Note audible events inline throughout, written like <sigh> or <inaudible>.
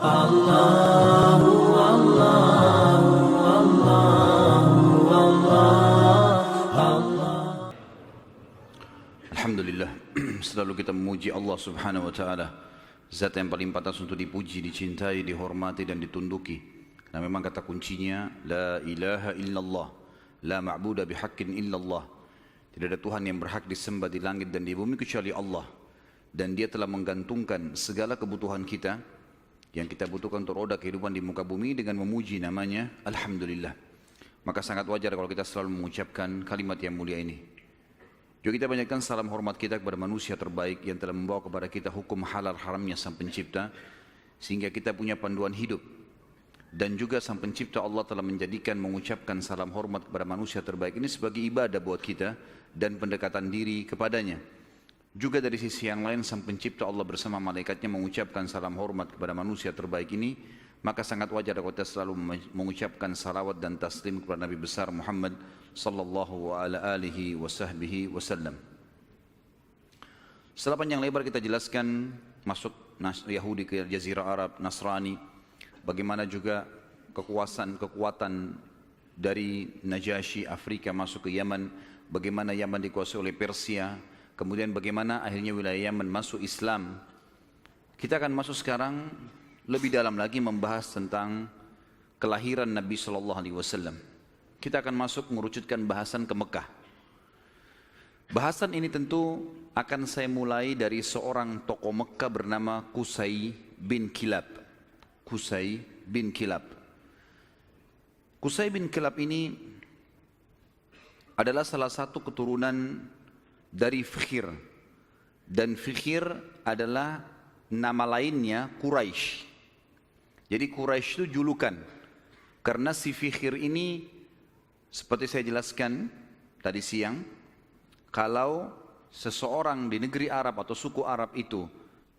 Alhamdulillah <clears throat> selalu kita memuji Allah subhanahu wa ta'ala. Zat yang paling pantas untuk dipuji, dicintai, dihormati dan ditunduki. Nah memang kata kuncinya La ilaha illallah La ma'budah bihaqqin illallah. Tidak ada Tuhan yang berhak disembah di langit dan di bumi kecuali Allah. Dan dia telah menggantungkan segala kebutuhan kita Yang kita butuhkan untuk roda kehidupan di muka bumi Dengan memuji namanya Alhamdulillah. Maka sangat wajar kalau kita selalu mengucapkan kalimat yang mulia ini. Juga kita banyakkan salam hormat kita kepada manusia terbaik yang telah membawa kepada kita hukum halal haramnya sang pencipta sehingga kita punya panduan hidup. Dan juga sang pencipta Allah telah menjadikan mengucapkan salam hormat kepada manusia terbaik ini sebagai ibadah buat kita dan pendekatan diri kepadanya juga dari sisi yang lain sang pencipta Allah bersama malaikatnya mengucapkan salam hormat kepada manusia terbaik ini. Maka sangat wajar kalau kita selalu mengucapkan salawat dan taslim kepada Nabi besar Muhammad sallallahu alaihi wasallam. Setelah panjang lebar kita jelaskan masuk Yahudi ke Jazirah Arab, Nasrani, bagaimana juga kekuasaan kekuatan dari Najasyi Afrika masuk ke Yaman, bagaimana Yaman dikuasai oleh Persia, kemudian bagaimana akhirnya wilayah Yaman masuk Islam. Kita akan masuk sekarang lebih dalam lagi membahas tentang kelahiran Nabi Shallallahu Alaihi Wasallam. Kita akan masuk mengerucutkan bahasan ke Mekah. Bahasan ini tentu akan saya mulai dari seorang tokoh Mekah bernama Kusai bin Kilab. Kusai bin Kilab. Kusai bin Kilab ini adalah salah satu keturunan dari Fikhir. Dan Fikhir adalah nama lainnya Quraisy. Jadi Quraisy itu julukan. Karena si Fikhir ini seperti saya jelaskan tadi siang, kalau seseorang di negeri Arab atau suku Arab itu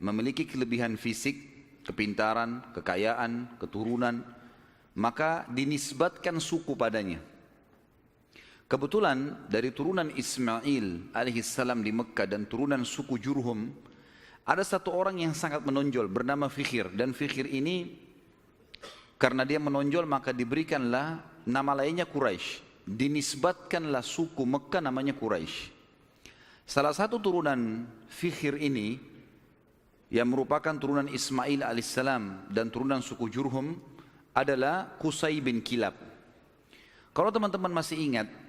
memiliki kelebihan fisik, kepintaran, kekayaan, keturunan, maka dinisbatkan suku padanya. Kebetulan dari turunan Ismail alaihissalam di Mekah dan turunan suku Jurhum, ada satu orang yang sangat menonjol bernama Fikhir dan Fikhir ini karena dia menonjol maka diberikanlah nama lainnya Quraisy. Dinisbatkanlah suku Mekah namanya Quraisy. Salah satu turunan Fikhir ini yang merupakan turunan Ismail alaihissalam dan turunan suku Jurhum adalah Qusay bin Kilab. Kalau teman-teman masih ingat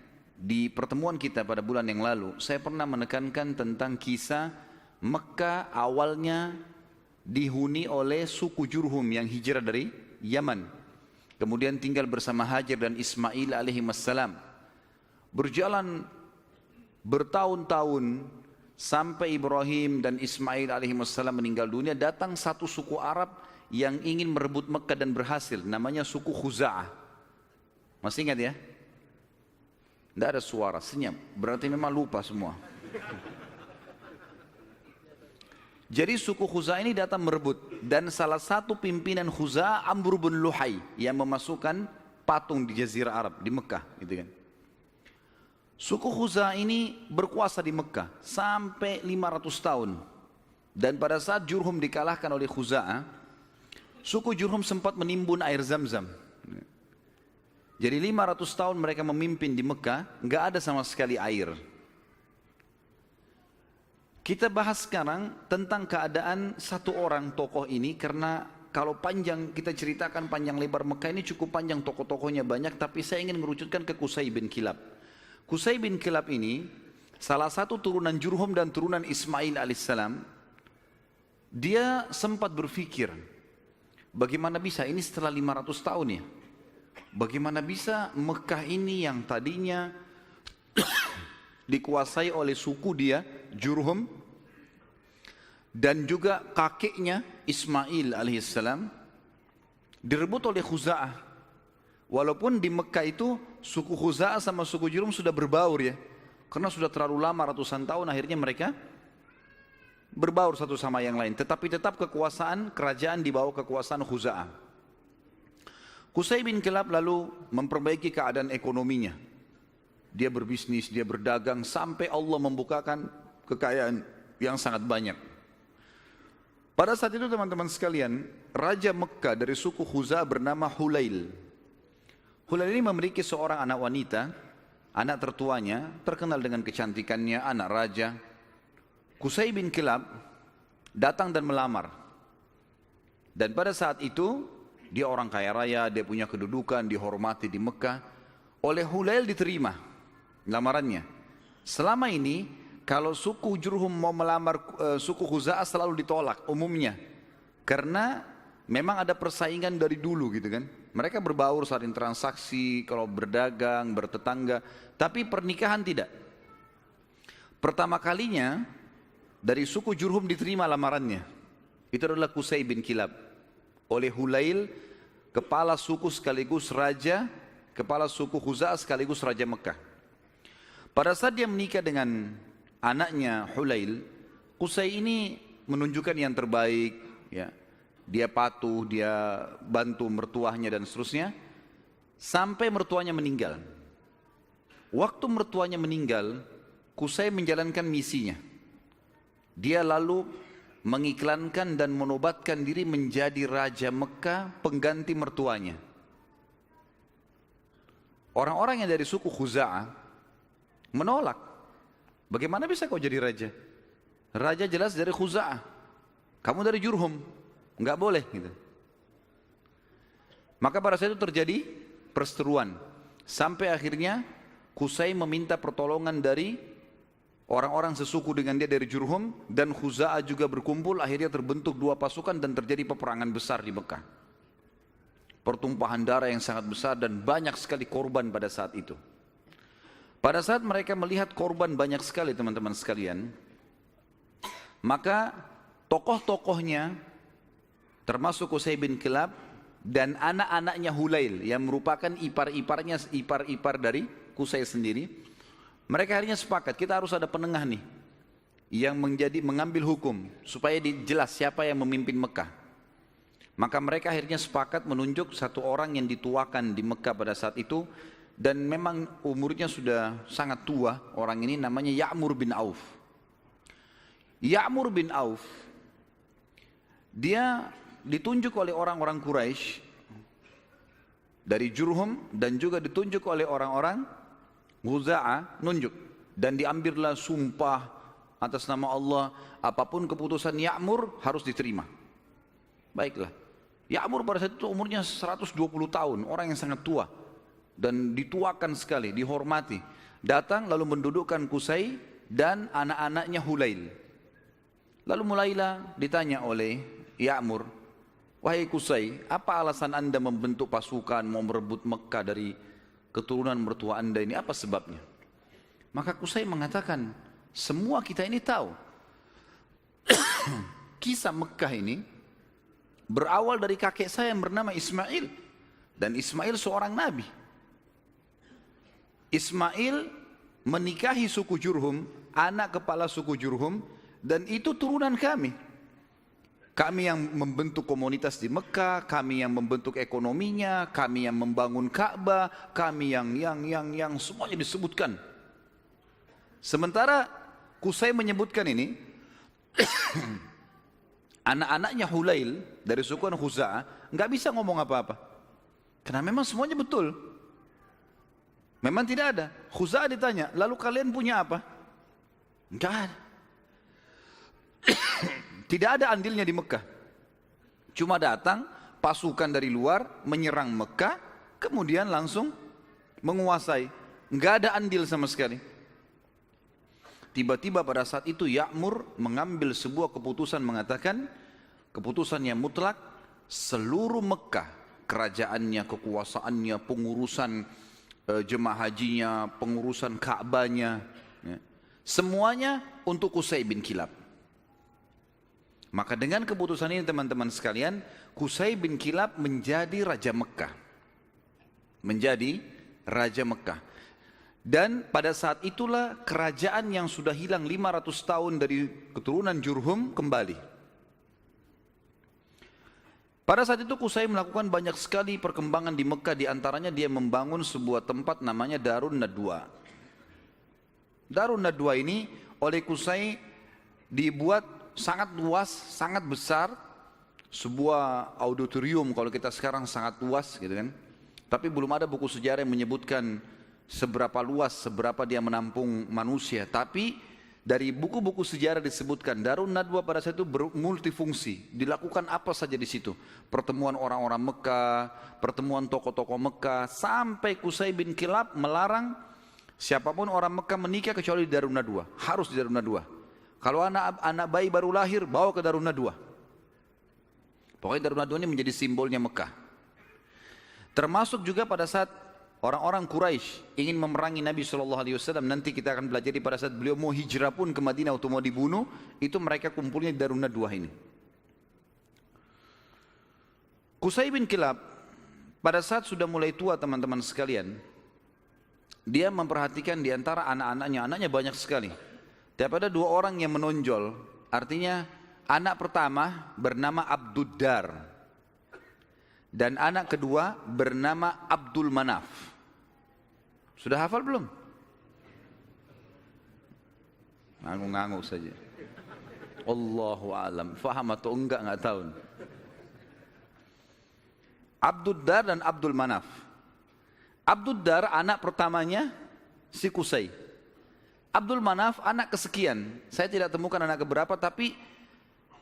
di pertemuan kita pada bulan yang lalu, saya pernah menekankan tentang kisah Mekah awalnya dihuni oleh suku Jurhum yang hijrah dari Yaman. Kemudian tinggal bersama Hajar dan Ismail alaihi wassalam. Berjalan bertahun-tahun sampai Ibrahim dan Ismail alaihi wassalam meninggal dunia datang satu suku Arab yang ingin merebut Mekah dan berhasil namanya suku Khuza'ah. Masih ingat ya? Tidak ada suara, senyap. Berarti memang lupa semua. Jadi suku Khuza ini datang merebut dan salah satu pimpinan Khuza Amr bin Luhai yang memasukkan patung di Jazirah Arab di Mekah gitu kan. Suku Khuza ini berkuasa di Mekah sampai 500 tahun. Dan pada saat Jurhum dikalahkan oleh Khuza'ah, suku Jurhum sempat menimbun air zam-zam. Jadi 500 tahun mereka memimpin di Mekah, nggak ada sama sekali air. Kita bahas sekarang tentang keadaan satu orang tokoh ini karena kalau panjang kita ceritakan panjang lebar Mekah ini cukup panjang tokoh-tokohnya banyak tapi saya ingin merucutkan ke Kusai bin Kilab. Kusai bin Kilab ini salah satu turunan Jurhum dan turunan Ismail alaihissalam. Dia sempat berpikir bagaimana bisa ini setelah 500 tahun ya. Bagaimana bisa Mekah ini yang tadinya <coughs> dikuasai oleh suku dia Jurhum dan juga kakeknya Ismail alaihissalam direbut oleh Khuza'ah. Walaupun di Mekah itu suku Khuza'ah sama suku Jurhum sudah berbaur ya. Karena sudah terlalu lama ratusan tahun akhirnya mereka berbaur satu sama yang lain. Tetapi tetap kekuasaan kerajaan di bawah kekuasaan Khuza'ah. Qusay bin Kilab lalu memperbaiki keadaan ekonominya. Dia berbisnis, dia berdagang sampai Allah membukakan kekayaan yang sangat banyak. Pada saat itu teman-teman sekalian, Raja Mekah dari suku Huza bernama Hulail. Hulail ini memiliki seorang anak wanita, anak tertuanya, terkenal dengan kecantikannya, anak raja. Kusai bin Kilab datang dan melamar. Dan pada saat itu, dia orang kaya raya, dia punya kedudukan, dihormati di Mekah. Oleh Hulail diterima lamarannya. Selama ini kalau suku Jurhum mau melamar uh, suku Khuza'ah selalu ditolak umumnya. Karena memang ada persaingan dari dulu gitu kan. Mereka berbaur saling transaksi, kalau berdagang, bertetangga. Tapi pernikahan tidak. Pertama kalinya dari suku Jurhum diterima lamarannya. Itu adalah Qusay bin Kilab. Oleh Hulail, kepala suku sekaligus raja, kepala suku Khuza'ah sekaligus raja Mekah. Pada saat dia menikah dengan anaknya Hulail, Qusay ini menunjukkan yang terbaik, ya. Dia patuh, dia bantu mertuanya dan seterusnya sampai mertuanya meninggal. Waktu mertuanya meninggal, Qusay menjalankan misinya. Dia lalu mengiklankan dan menobatkan diri menjadi raja Mekah pengganti mertuanya. Orang-orang yang dari suku Khuza'ah menolak Bagaimana bisa kau jadi raja? Raja jelas dari Khuza'ah. Kamu dari Jurhum. Enggak boleh gitu. Maka pada saat itu terjadi perseteruan. Sampai akhirnya Kusai meminta pertolongan dari orang-orang sesuku dengan dia dari Jurhum dan Khuza'ah juga berkumpul akhirnya terbentuk dua pasukan dan terjadi peperangan besar di Mekah. Pertumpahan darah yang sangat besar dan banyak sekali korban pada saat itu. Pada saat mereka melihat korban banyak sekali teman-teman sekalian, maka tokoh-tokohnya termasuk Qusay bin Kilab dan anak-anaknya Hulail yang merupakan ipar-iparnya ipar-ipar dari Qusay sendiri, mereka akhirnya sepakat kita harus ada penengah nih yang menjadi mengambil hukum supaya dijelas siapa yang memimpin Mekah. Maka mereka akhirnya sepakat menunjuk satu orang yang dituakan di Mekah pada saat itu dan memang umurnya sudah sangat tua orang ini namanya Ya'mur bin Auf. Ya'mur bin Auf dia ditunjuk oleh orang-orang Quraisy dari Jurhum dan juga ditunjuk oleh orang-orang Ghuza'ah nunjuk dan diambillah sumpah atas nama Allah apa pun keputusan Ya'mur harus diterima. Baiklah. Ya'mur pada saat itu umurnya 120 tahun, orang yang sangat tua dan dituakan sekali, dihormati. Datang lalu mendudukkan Kusai dan anak-anaknya Hulail. Lalu mulailah ditanya oleh Ya'mur, Wahai Kusai, apa alasan anda membentuk pasukan mau merebut Mekah dari keturunan mertua anda ini? Apa sebabnya? Maka Kusai mengatakan, semua kita ini tahu. <coughs> Kisah Mekah ini berawal dari kakek saya yang bernama Ismail. Dan Ismail seorang nabi. Ismail menikahi suku Jurhum, anak kepala suku Jurhum, dan itu turunan kami. Kami yang membentuk komunitas di Mekah, kami yang membentuk ekonominya, kami yang membangun Ka'bah, kami yang yang yang yang semuanya disebutkan. Sementara Kusai menyebutkan ini, <coughs> anak-anaknya Hulail dari suku Khuza'ah nggak bisa ngomong apa-apa. Karena memang semuanya betul. Memang tidak ada. Khuza'ah ditanya, lalu kalian punya apa? Enggak ada. <coughs> tidak ada andilnya di Mekah. Cuma datang pasukan dari luar menyerang Mekah, kemudian langsung menguasai. Enggak ada andil sama sekali. Tiba-tiba pada saat itu Ya'mur mengambil sebuah keputusan mengatakan, keputusan yang mutlak, seluruh Mekah, kerajaannya, kekuasaannya, pengurusan Eh, jemaah hajinya, pengurusan Ka'bahnya, ya. semuanya untuk Qusay bin Kilab. Maka dengan keputusan ini teman-teman sekalian, Qusay bin Kilab menjadi Raja Mekah. Menjadi Raja Mekah. Dan pada saat itulah kerajaan yang sudah hilang 500 tahun dari keturunan Jurhum kembali. Pada saat itu Kusai melakukan banyak sekali perkembangan di Mekah, di antaranya dia membangun sebuah tempat namanya Darun Nadwa. Darun Nadwa ini oleh Kusai dibuat sangat luas, sangat besar, sebuah auditorium kalau kita sekarang sangat luas gitu kan. Tapi belum ada buku sejarah yang menyebutkan seberapa luas, seberapa dia menampung manusia. Tapi dari buku-buku sejarah disebutkan Darun Nadwa pada saat itu multifungsi. Dilakukan apa saja di situ. Pertemuan orang-orang Mekah, pertemuan tokoh-tokoh Mekah, sampai Kusai bin Kilab melarang siapa pun orang Mekah menikah kecuali di Darun Nadwa. Harus di Darun Nadwa. Kalau anak anak bayi baru lahir, bawa ke Darun Nadwa. Pokoknya Darun Nadwa ini menjadi simbolnya Mekah. Termasuk juga pada saat Orang-orang Quraisy ingin memerangi Nabi Shallallahu Alaihi Wasallam. Nanti kita akan belajar pada saat beliau mau hijrah pun ke Madinah atau mau dibunuh, itu mereka kumpulnya di Darun Nadwah ini. Qusay bin Kilab pada saat sudah mulai tua teman-teman sekalian, dia memperhatikan di antara anak-anaknya, anaknya banyak sekali. Tapi ada dua orang yang menonjol, artinya anak pertama bernama Abduddar dan anak kedua bernama Abdul Manaf. Sudah hafal belum? Ngangguk-ngangguk saja. Allahu alam. Faham atau enggak enggak tahu. Abdul Dar dan Abdul Manaf. Abdul Dar anak pertamanya si Kusai. Abdul Manaf anak kesekian. Saya tidak temukan anak keberapa tapi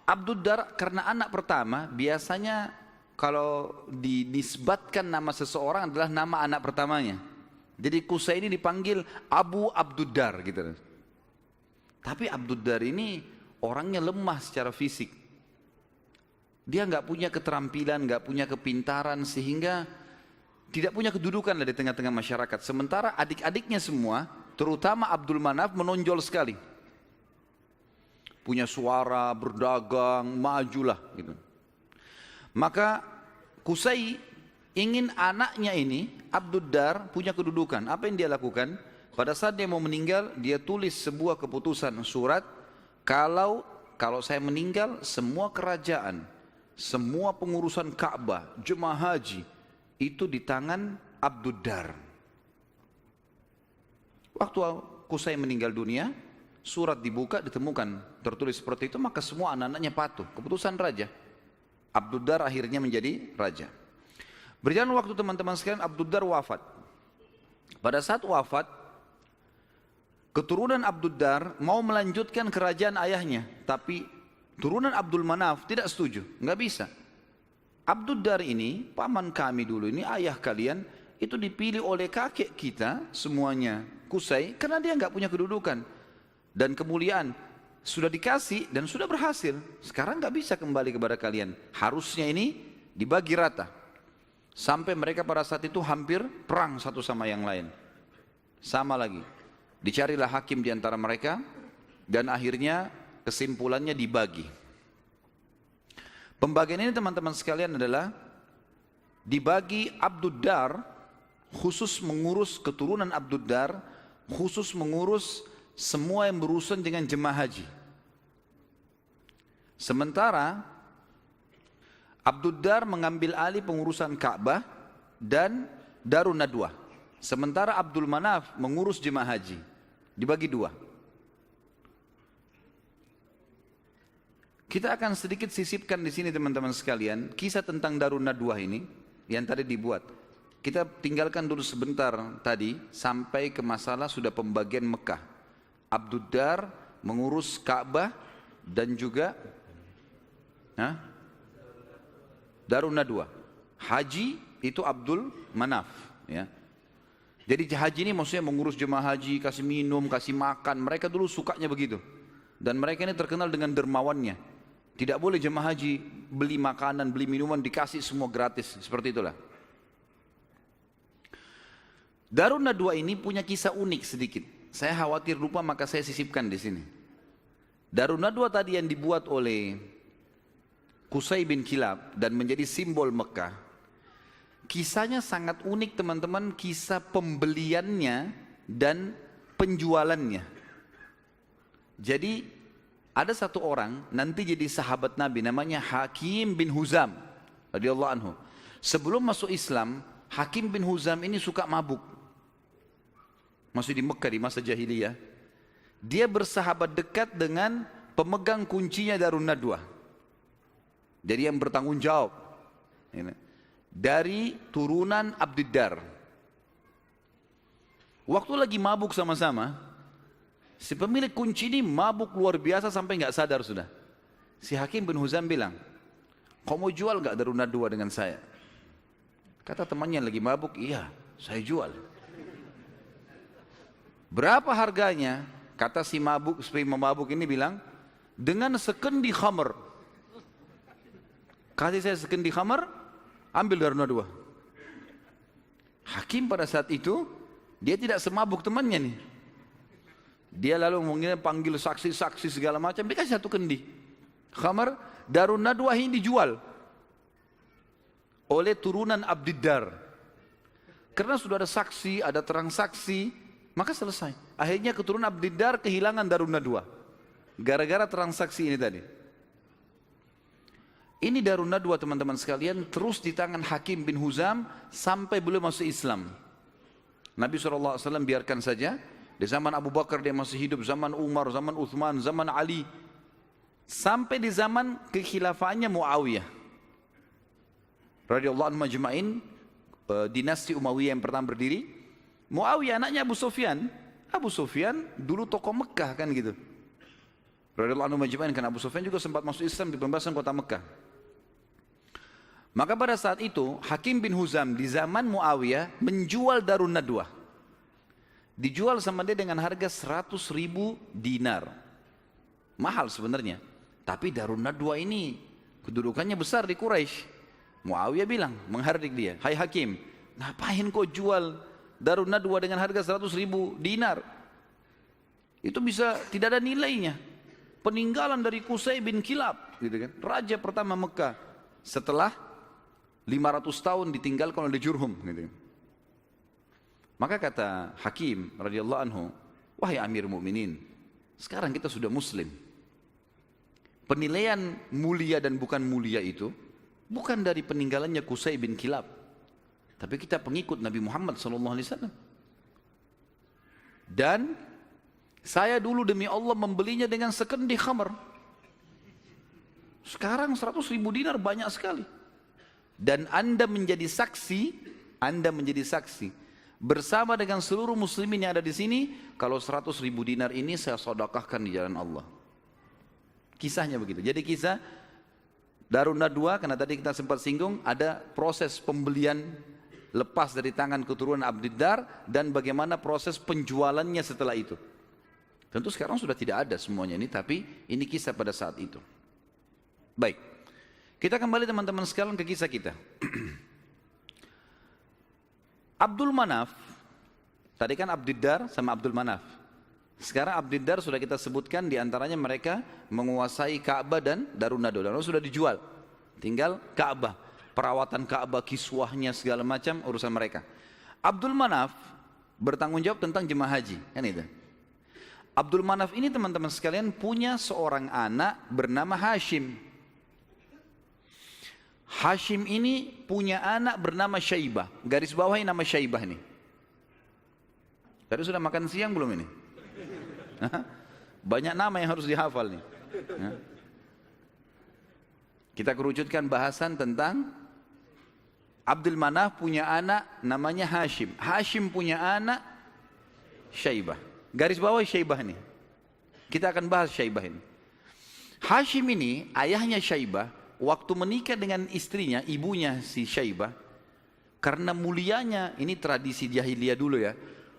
Abdul Dar karena anak pertama biasanya kalau dinisbatkan nama seseorang adalah nama anak pertamanya. Jadi Kusai ini dipanggil Abu Abduddar gitu. Tapi Abduddar ini orangnya lemah secara fisik. Dia nggak punya keterampilan, nggak punya kepintaran sehingga tidak punya kedudukan di tengah-tengah masyarakat. Sementara adik-adiknya semua, terutama Abdul Manaf menonjol sekali. Punya suara, berdagang, majulah gitu. Maka Kusai ingin anaknya ini Abduddar punya kedudukan. Apa yang dia lakukan? Pada saat dia mau meninggal, dia tulis sebuah keputusan surat kalau kalau saya meninggal semua kerajaan, semua pengurusan Ka'bah, jemaah haji itu di tangan Abduddar. Waktu Kusai meninggal dunia, surat dibuka ditemukan tertulis seperti itu maka semua anak-anaknya patuh keputusan raja. Abduddar akhirnya menjadi raja. Berjalan waktu teman-teman sekalian Abduddar wafat. Pada saat wafat, keturunan Abduddar mau melanjutkan kerajaan ayahnya, tapi turunan Abdul Manaf tidak setuju, nggak bisa. Abduddar ini, paman kami dulu ini, ayah kalian, itu dipilih oleh kakek kita semuanya, Kusai, karena dia nggak punya kedudukan dan kemuliaan. Sudah dikasih dan sudah berhasil. Sekarang nggak bisa kembali kepada kalian. Harusnya ini dibagi rata. Sampai mereka pada saat itu hampir perang satu sama yang lain. Sama lagi. Dicarilah hakim di antara mereka dan akhirnya kesimpulannya dibagi. Pembagian ini teman-teman sekalian adalah dibagi Abduddar khusus mengurus keturunan Abduddar, khusus mengurus semua yang berurusan dengan jemaah haji. Sementara Abduddar mengambil alih pengurusan Ka'bah dan Darun Nadwa. Sementara Abdul Manaf mengurus jemaah haji. Dibagi dua. Kita akan sedikit sisipkan di sini teman-teman sekalian kisah tentang Darun Nadwa ini yang tadi dibuat. Kita tinggalkan dulu sebentar tadi sampai ke masalah sudah pembagian Mekah. Abduddar mengurus Ka'bah dan juga ha? Darun Nadwa. Haji itu Abdul Manaf. Ya. Jadi haji ini maksudnya mengurus jemaah haji, kasih minum, kasih makan. Mereka dulu sukanya begitu. Dan mereka ini terkenal dengan dermawannya. Tidak boleh jemaah haji beli makanan, beli minuman, dikasih semua gratis. Seperti itulah. Darun Nadwa ini punya kisah unik sedikit. Saya khawatir lupa maka saya sisipkan di sini. Darun Nadwa tadi yang dibuat oleh Kusai bin Kilab dan menjadi simbol Mekah. Kisahnya sangat unik teman-teman, kisah pembeliannya dan penjualannya. Jadi ada satu orang nanti jadi sahabat Nabi namanya Hakim bin Huzam radhiyallahu anhu. Sebelum masuk Islam, Hakim bin Huzam ini suka mabuk. Masih di Mekah di masa jahiliyah. Dia bersahabat dekat dengan pemegang kuncinya Darun Nadwa. Jadi yang bertanggung jawab. Dari turunan Abdiddar. Waktu lagi mabuk sama-sama, si pemilik kunci ini mabuk luar biasa sampai nggak sadar sudah. Si Hakim bin Huzam bilang, kau mau jual nggak Darun Nadwa dengan saya? Kata temannya lagi mabuk, iya saya jual. Berapa harganya? Kata si mabuk, si mabuk ini bilang, dengan sekendi khamar. Kasih saya sekendi khamar, ambil daruna dua. Hakim pada saat itu, dia tidak semabuk temannya nih. Dia lalu mungkin panggil saksi-saksi segala macam, dia kasih satu kendi. Khamar, darun nadwa ini dijual oleh turunan Abdiddar. Karena sudah ada saksi, ada terang saksi, maka selesai. Akhirnya keturunan Abdiddar kehilangan Darun Nadwa. Gara-gara transaksi ini tadi. Ini Darun Nadwa teman-teman sekalian terus di tangan Hakim bin Huzam sampai beliau masuk Islam. Nabi SAW biarkan saja. Di zaman Abu Bakar dia masih hidup, zaman Umar, zaman Uthman, zaman Ali. Sampai di zaman kekhilafaannya Muawiyah. Radiyallahu anhu majma'in, eh, dinasti Umayyah yang pertama berdiri. Muawiyah anaknya Abu Sufyan. Abu Sufyan dulu tokoh Mekah kan gitu. Radhiyallahu anhu majma'in kan Abu Sufyan juga sempat masuk Islam di pembahasan kota Mekah. Maka pada saat itu Hakim bin Huzam di zaman Muawiyah menjual Darun Nadwa. Dijual sama dia dengan harga 100 ribu dinar. Mahal sebenarnya. Tapi Darun Nadwa ini kedudukannya besar di Quraisy. Muawiyah bilang, menghardik dia, Hai Hakim, ngapain kau jual Darun Nadwa dengan harga 100 ribu dinar. Itu bisa tidak ada nilainya. Peninggalan dari Qusay bin Kilab, gitu kan? Raja pertama Mekah setelah 500 tahun ditinggalkan oleh Jurhum, gitu kan? Maka kata Hakim radhiyallahu anhu, wahai Amir Mukminin, sekarang kita sudah Muslim. Penilaian mulia dan bukan mulia itu bukan dari peninggalannya Qusay bin Kilab, tapi kita pengikut Nabi Muhammad SAW. Dan saya dulu demi Allah membelinya dengan sekendi khamar. Sekarang 100 ribu dinar banyak sekali. Dan anda menjadi saksi, anda menjadi saksi. Bersama dengan seluruh muslimin yang ada di sini, kalau 100 ribu dinar ini saya sodakahkan di jalan Allah. Kisahnya begitu. Jadi kisah Darun Nadwa, karena tadi kita sempat singgung, ada proses pembelian lepas dari tangan keturunan Abdiddar dan bagaimana proses penjualannya setelah itu. Tentu sekarang sudah tidak ada semuanya ini, tapi ini kisah pada saat itu. Baik, kita kembali teman-teman sekalian ke kisah kita. <clears throat> Abdul Manaf, tadi kan Abdiddar sama Abdul Manaf. Sekarang Abdiddar sudah kita sebutkan di antaranya mereka menguasai Ka'bah dan Darun Nado. Dan sudah dijual. Tinggal Ka'bah perawatan Ka'bah, kiswahnya segala macam urusan mereka. Abdul Manaf bertanggung jawab tentang jemaah haji, kan itu. Abdul Manaf ini teman-teman sekalian punya seorang anak bernama Hashim. Hashim ini punya anak bernama Syaibah. Garis bawahi nama Syaibah ini. Tadi sudah makan siang belum ini? Banyak nama yang harus dihafal nih. Kita kerucutkan bahasan tentang Abdul Manaf punya anak namanya Hashim. Hashim punya anak Syaibah. Garis bawah Syaibah ini. Kita akan bahas Syaibah ini. Hashim ini ayahnya Syaibah waktu menikah dengan istrinya, ibunya si Syaibah, karena mulianya, ini tradisi jahiliyah dulu ya,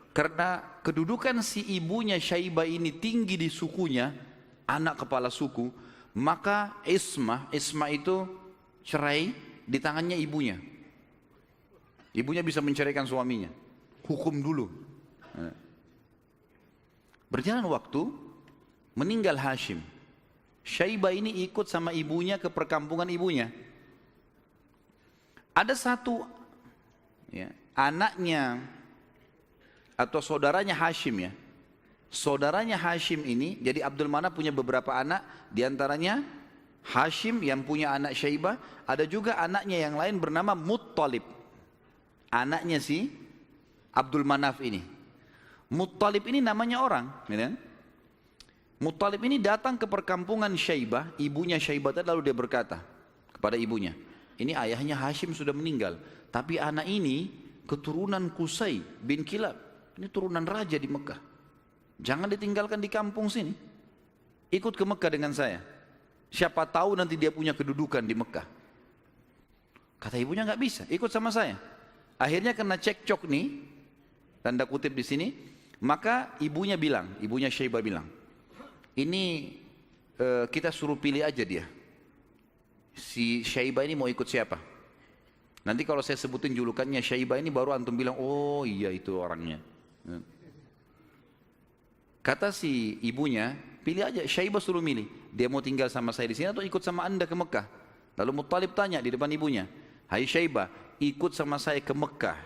karena kedudukan si ibunya Syaibah ini tinggi di sukunya, anak kepala suku, maka Isma, Isma itu cerai di tangannya ibunya. Ibunya bisa menceraikan suaminya. Hukum dulu. Berjalan waktu, meninggal Hashim. Syaibah ini ikut sama ibunya ke perkampungan ibunya. Ada satu ya, anaknya atau saudaranya Hashim ya. Saudaranya Hashim ini, jadi Abdul Mana punya beberapa anak, di antaranya Hashim yang punya anak Syaibah, ada juga anaknya yang lain bernama Muttalib anaknya si Abdul Manaf ini. Muttalib ini namanya orang, ya kan? Muttalib ini datang ke perkampungan Syaibah, ibunya Syaibah tadi lalu dia berkata kepada ibunya, ini ayahnya Hashim sudah meninggal, tapi anak ini keturunan Kusai bin Kilab, ini turunan raja di Mekah. Jangan ditinggalkan di kampung sini. Ikut ke Mekah dengan saya. Siapa tahu nanti dia punya kedudukan di Mekah. Kata ibunya nggak bisa, ikut sama saya. Akhirnya kena cekcok nih, tanda kutip di sini, maka ibunya bilang, ibunya Syaibah bilang, ini uh, kita suruh pilih aja dia. Si Syaibah ini mau ikut siapa? Nanti kalau saya sebutin julukannya Syaibah ini baru antum bilang, oh iya itu orangnya. Kata si ibunya, pilih aja Syaibah suruh milih. Dia mau tinggal sama saya di sini atau ikut sama anda ke Mekah? Lalu Muttalib tanya di depan ibunya, Hai Syaibah, ikut sama saya ke Mekah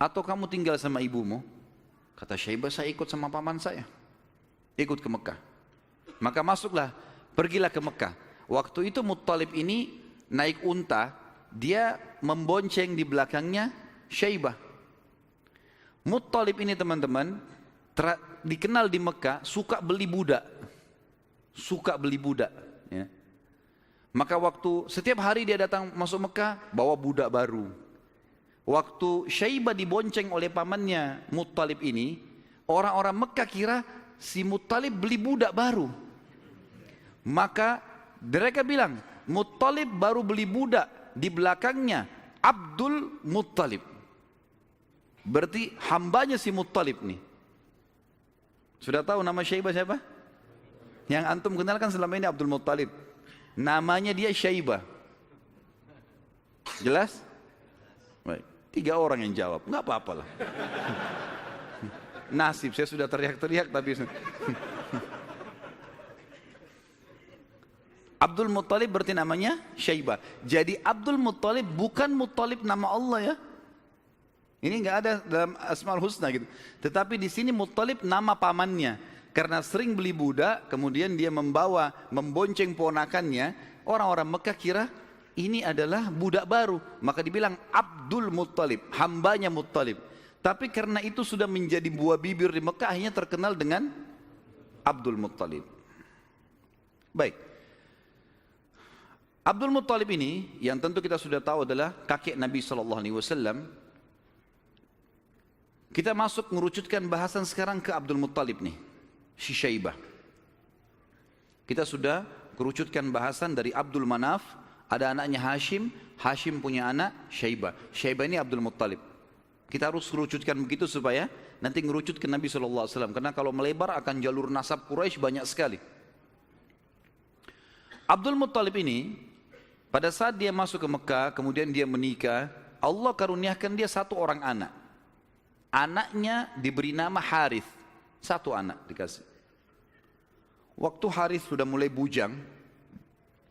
atau kamu tinggal sama ibumu? Kata Syaibah, saya ikut sama paman saya. Ikut ke Mekah. Maka masuklah, pergilah ke Mekah. Waktu itu Muttalib ini naik unta, dia membonceng di belakangnya Syaibah. Muttalib ini teman-teman dikenal di Mekah suka beli budak. Suka beli budak. Ya. Maka waktu setiap hari dia datang masuk Mekah bawa budak baru. Waktu Syaibah dibonceng oleh pamannya Muttalib ini, orang-orang Mekah kira si Muttalib beli budak baru. Maka mereka bilang, Muttalib baru beli budak di belakangnya Abdul Muttalib. Berarti hambanya si Muttalib nih. Sudah tahu nama Syaibah siapa? Yang antum kenalkan selama ini Abdul Muttalib. Namanya dia Syaibah. Jelas? Baik. Tiga orang yang jawab. Enggak apa-apa lah. <laughs> Nasib, saya sudah teriak-teriak tapi... <laughs> Abdul Muttalib berarti namanya Syaibah. Jadi Abdul Muttalib bukan Muttalib nama Allah ya. Ini enggak ada dalam Asmaul Husna gitu. Tetapi di sini Muttalib nama pamannya. Karena sering beli budak, kemudian dia membawa, membonceng ponakannya, orang-orang Mekah kira ini adalah budak baru. Maka dibilang Abdul Muttalib, hambanya Muttalib. Tapi karena itu sudah menjadi buah bibir di Mekah, akhirnya terkenal dengan Abdul Muttalib. Baik. Abdul Muttalib ini yang tentu kita sudah tahu adalah kakek Nabi Sallallahu Alaihi Wasallam. Kita masuk merucutkan bahasan sekarang ke Abdul Muttalib nih, si Syaibah. Kita sudah kerucutkan bahasan dari Abdul Manaf, ada anaknya Hashim, Hashim punya anak Syaibah. Syaibah ini Abdul Muttalib. Kita harus kerucutkan begitu supaya nanti ngerucut ke Nabi Wasallam. Karena kalau melebar akan jalur nasab Quraisy banyak sekali. Abdul Muttalib ini pada saat dia masuk ke Mekah, kemudian dia menikah, Allah karuniakan dia satu orang anak. Anaknya diberi nama Harith. Satu anak dikasih. Waktu Harith sudah mulai bujang,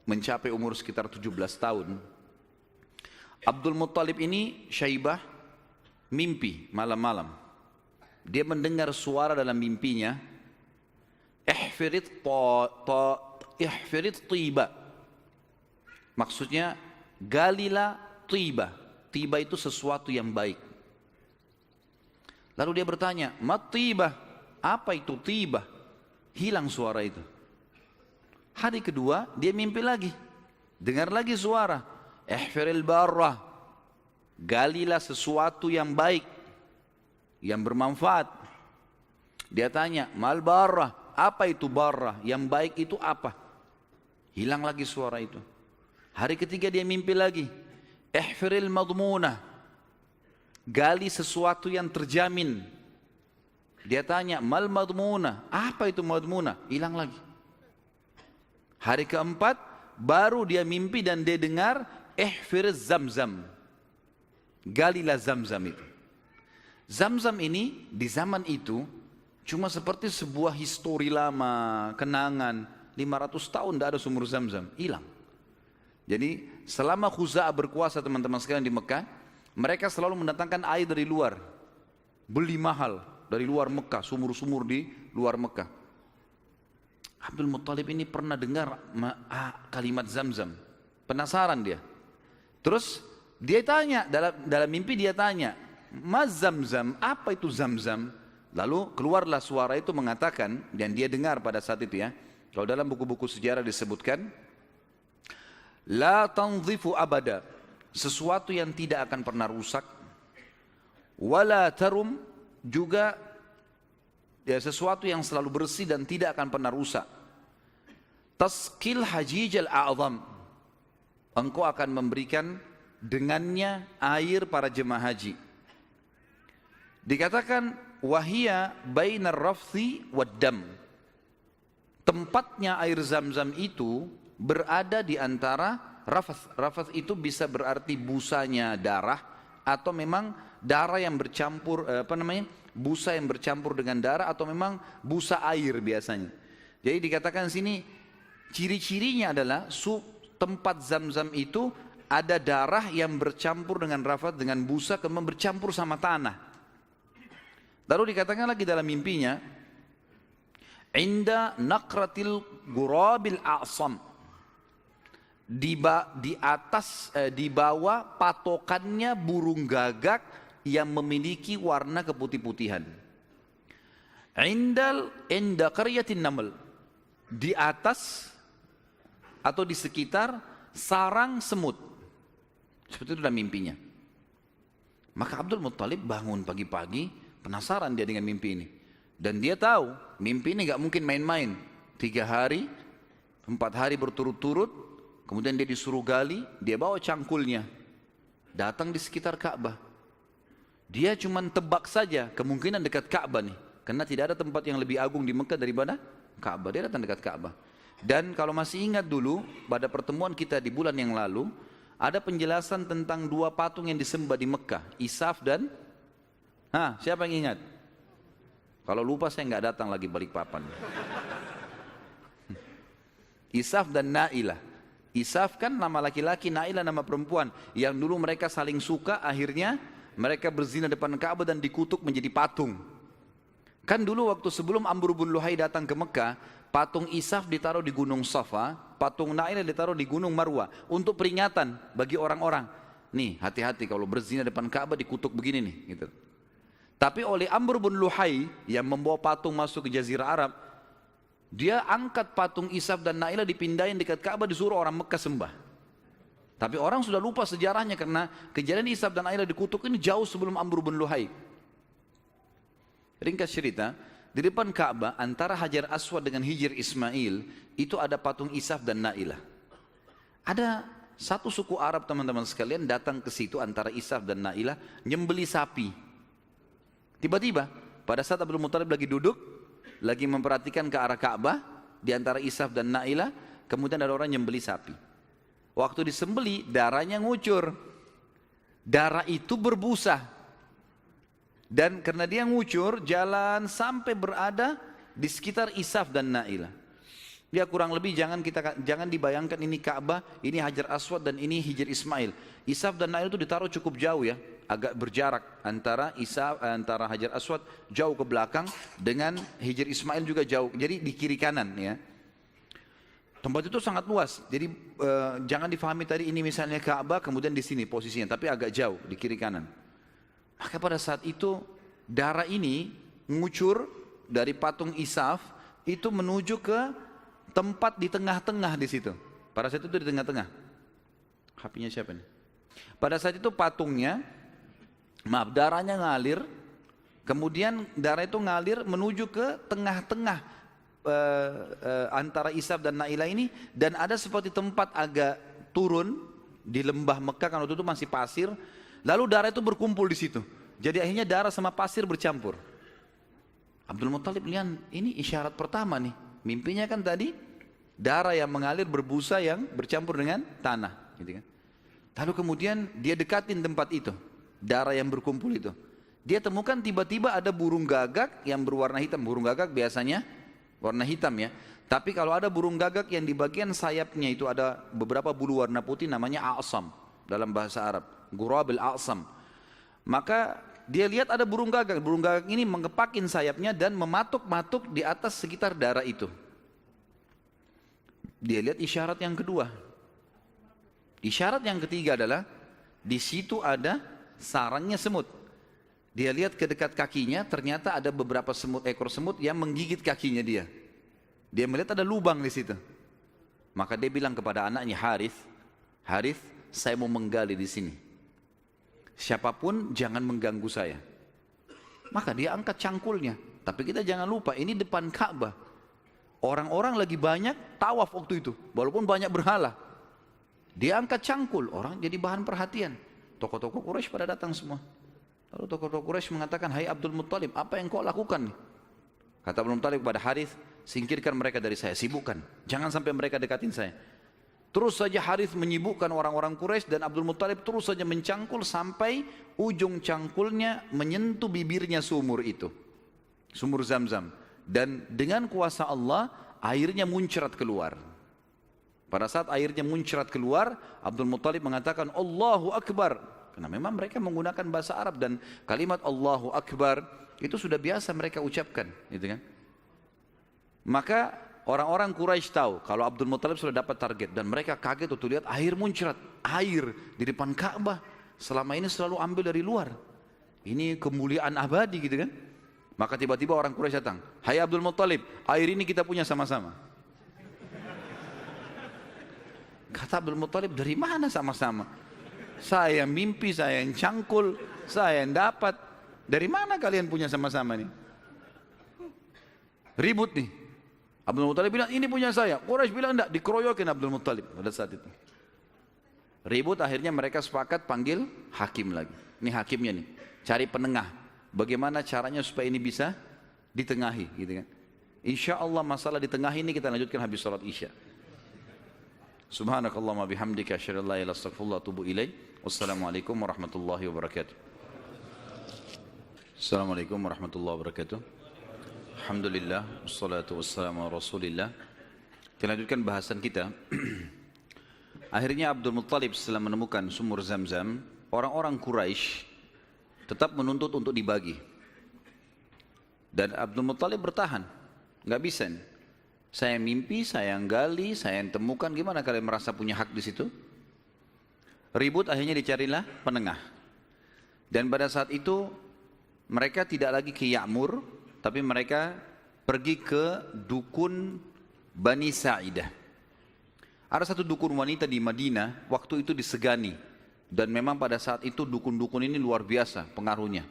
mencapai umur sekitar 17 tahun, Abdul Muttalib ini Syaibah mimpi malam-malam. Dia mendengar suara dalam mimpinya, ihfirit ta, ta, ihfirit tiba Maksudnya galilah tiba. Tiba itu sesuatu yang baik. Lalu dia bertanya, mat tiba? Apa itu tiba? Hilang suara itu. Hari kedua dia mimpi lagi. Dengar lagi suara. Ihfiril barrah. Galilah sesuatu yang baik. Yang bermanfaat. Dia tanya, mal barrah. Apa itu barrah? Yang baik itu apa? Hilang lagi suara itu. Hari ketiga dia mimpi lagi. Ihfiril madmunah. Gali sesuatu yang terjamin. Dia tanya, mal madmunah. Apa itu madmunah? Hilang lagi. Hari keempat, baru dia mimpi dan dia dengar, ihfir zamzam. Galilah zamzam itu. Zamzam ini di zaman itu cuma seperti sebuah histori lama, kenangan. 500 tahun tidak ada sumur zamzam, hilang. Jadi selama Khuza'ah berkuasa teman-teman sekalian di Mekah, mereka selalu mendatangkan air dari luar. Beli mahal dari luar Mekah, sumur-sumur di luar Mekah. Abdul Muttalib ini pernah dengar kalimat Zamzam. Penasaran dia. Terus dia tanya, dalam, dalam mimpi dia tanya, Mas Zamzam, apa itu Zamzam? Lalu keluarlah suara itu mengatakan, dan dia dengar pada saat itu ya, kalau dalam buku-buku sejarah disebutkan, La tanzifu abada, sesuatu yang tidak akan pernah rusak, wala tarum juga ya, sesuatu yang selalu bersih dan tidak akan pernah rusak. Taskil hajijal a'zam, engkau akan memberikan dengannya air para jemaah haji. Dikatakan wahia bainar rafthi wad dam. Tempatnya air zam-zam itu berada di antara rafath. Rafath itu bisa berarti busanya darah atau memang darah yang bercampur eh, apa namanya? busa yang bercampur dengan darah atau memang busa air biasanya. Jadi dikatakan sini ciri-cirinya adalah su, tempat zam-zam itu ada darah yang bercampur dengan rafath dengan busa kemudian bercampur sama tanah. Lalu dikatakan lagi dalam mimpinya, Inda nakratil gurabil a'sam di, ba, di atas eh, di bawah patokannya burung gagak yang memiliki warna keputih-putihan. Indal inda naml di atas atau di sekitar sarang semut. Seperti itu dalam mimpinya. Maka Abdul Muttalib bangun pagi-pagi, penasaran dia dengan mimpi ini. Dan dia tahu, mimpi ini gak mungkin main-main. Tiga hari, empat hari berturut-turut, Kemudian dia disuruh gali, dia bawa cangkulnya. Datang di sekitar Ka'bah. Dia cuma tebak saja kemungkinan dekat Ka'bah nih. Karena tidak ada tempat yang lebih agung di Mekah daripada Ka'bah. Dia datang dekat Ka'bah. Dan kalau masih ingat dulu, pada pertemuan kita di bulan yang lalu, ada penjelasan tentang dua patung yang disembah di Mekah. Isaf dan... Hah, siapa yang ingat? Kalau lupa saya nggak datang lagi balik papan. <laughs> Isaf dan Na'ilah. Isaf kan nama laki-laki, Naila nama perempuan. Yang dulu mereka saling suka, akhirnya mereka berzina depan Ka'bah dan dikutuk menjadi patung. Kan dulu waktu sebelum Amr bin Luhai datang ke Mekah, patung Isaf ditaruh di Gunung Safa, patung Naila ditaruh di Gunung Marwah untuk peringatan bagi orang-orang. Nih, hati-hati kalau berzina depan Ka'bah dikutuk begini nih, gitu. Tapi oleh Amr bin Luhai yang membawa patung masuk ke Jazirah Arab, dia angkat patung Isaf dan Naila dipindahin dekat Ka'bah disuruh orang Mekah sembah. Tapi orang sudah lupa sejarahnya karena kejadian Isaf dan Naila dikutuk ini jauh sebelum Amr bin Luhai. Ringkas cerita, di depan Ka'bah antara Hajar Aswad dengan Hijir Ismail itu ada patung Isaf dan Naila. Ada satu suku Arab teman-teman sekalian datang ke situ antara Isaf dan Naila nyembeli sapi. Tiba-tiba pada saat Abdul Muthalib lagi duduk lagi memperhatikan ke arah Ka'bah di antara Isaf dan Naila, kemudian ada orang yang beli sapi. Waktu disembeli, darahnya ngucur. Darah itu berbusa. Dan karena dia ngucur, jalan sampai berada di sekitar Isaf dan Naila. Dia kurang lebih jangan kita jangan dibayangkan ini Ka'bah, ini Hajar Aswad dan ini Hijr Ismail. Isaf dan Nail itu ditaruh cukup jauh ya, agak berjarak antara Isaf antara Hajar Aswad jauh ke belakang dengan Hijr Ismail juga jauh. Jadi di kiri kanan ya. Tempat itu sangat luas. Jadi uh, jangan difahami tadi ini misalnya Ka'bah kemudian di sini posisinya, tapi agak jauh di kiri kanan. Maka pada saat itu darah ini mengucur dari patung Isaf itu menuju ke tempat di tengah-tengah di situ. Pada saat itu di tengah-tengah. HP-nya siapa nih? Pada saat itu patungnya, maaf darahnya ngalir, kemudian darah itu ngalir menuju ke tengah-tengah uh, uh, antara Isab dan Naila ini, dan ada seperti tempat agak turun di lembah Mekah kan waktu itu masih pasir, lalu darah itu berkumpul di situ. Jadi akhirnya darah sama pasir bercampur. Abdul Muttalib lihat ini isyarat pertama nih. Mimpinya kan tadi darah yang mengalir berbusa yang bercampur dengan tanah gitu kan lalu kemudian dia dekatin tempat itu darah yang berkumpul itu. Dia temukan tiba-tiba ada burung gagak yang berwarna hitam. Burung gagak biasanya warna hitam ya. Tapi kalau ada burung gagak yang di bagian sayapnya itu ada beberapa bulu warna putih namanya a'sam dalam bahasa Arab. Gurabil a'sam. Maka dia lihat ada burung gagak. Burung gagak ini mengepakin sayapnya dan mematuk-matuk di atas sekitar darah itu. Dia lihat isyarat yang kedua. Isyarat yang ketiga adalah di situ ada sarangnya semut. Dia lihat ke dekat kakinya, ternyata ada beberapa semut ekor semut yang menggigit kakinya dia. Dia melihat ada lubang di situ. Maka dia bilang kepada anaknya Harith, Harith, saya mau menggali di sini. Siapa pun jangan mengganggu saya. Maka dia angkat cangkulnya. Tapi kita jangan lupa, ini depan Ka'bah. Orang-orang lagi banyak tawaf waktu itu, walaupun banyak berhala. Dia angkat cangkul, orang jadi bahan perhatian. Tokoh-tokoh Quraisy pada datang semua. Lalu tokoh-tokoh Quraisy mengatakan, Hai Abdul Muttalib, apa yang kau lakukan? Kata Abdul Muttalib kepada Harith, singkirkan mereka dari saya, sibukkan. Jangan sampai mereka dekatin saya. Terus saja Harith menyibukkan orang-orang Quraisy dan Abdul Muttalib terus saja mencangkul sampai ujung cangkulnya menyentuh bibirnya sumur itu. Sumur Zam-Zam. Dan dengan kuasa Allah, airnya muncrat keluar. Pada saat airnya muncrat keluar, Abdul Muttalib mengatakan, Allahu Akbar. Karena memang mereka menggunakan bahasa Arab dan kalimat Allahu Akbar itu sudah biasa mereka ucapkan, gitu kan? Maka orang-orang Quraisy tahu kalau Abdul Muthalib sudah dapat target dan mereka kaget untuk lihat air muncrat, air di depan Ka'bah. Selama ini selalu ambil dari luar. Ini kemuliaan abadi gitu kan? Maka tiba-tiba orang Quraisy datang, "Hai Abdul Muthalib, air ini kita punya sama-sama." Kata Abdul Muthalib, "Dari mana sama-sama?" Saya yang mimpi, saya yang cangkul, saya yang dapat. Dari mana kalian punya sama-sama nih? Ribut nih. Abdul Muttalib bilang, ini punya saya. Quraisy bilang enggak, dikeroyokin Abdul Muttalib pada saat itu. Ribut akhirnya mereka sepakat panggil hakim lagi. Ini hakimnya nih, cari penengah. Bagaimana caranya supaya ini bisa ditengahi gitu kan. Insya Allah masalah di tengah ini kita lanjutkan habis sholat isya. Subhanakallahumma bihamdika asyhadu an la ilaha illa atubu ilaik. Wassalamualaikum warahmatullahi wabarakatuh. Assalamualaikum warahmatullahi wabarakatuh. Alhamdulillah wassalatu wassalamu ala Rasulillah. Kita lanjutkan bahasan kita. <clears throat> Akhirnya Abdul Muttalib setelah menemukan sumur Zam-Zam, orang-orang Quraisy tetap menuntut untuk dibagi. Dan Abdul Muttalib bertahan, nggak bisa. Nih. Saya mimpi, saya yang gali, saya yang temukan. Gimana kalian merasa punya hak di situ? Ribut akhirnya dicarilah penengah. Dan pada saat itu mereka tidak lagi ke Ya'mur, tapi mereka pergi ke dukun Bani Sa'idah. Ada satu dukun wanita di Madinah, waktu itu disegani. Dan memang pada saat itu dukun-dukun ini luar biasa pengaruhnya.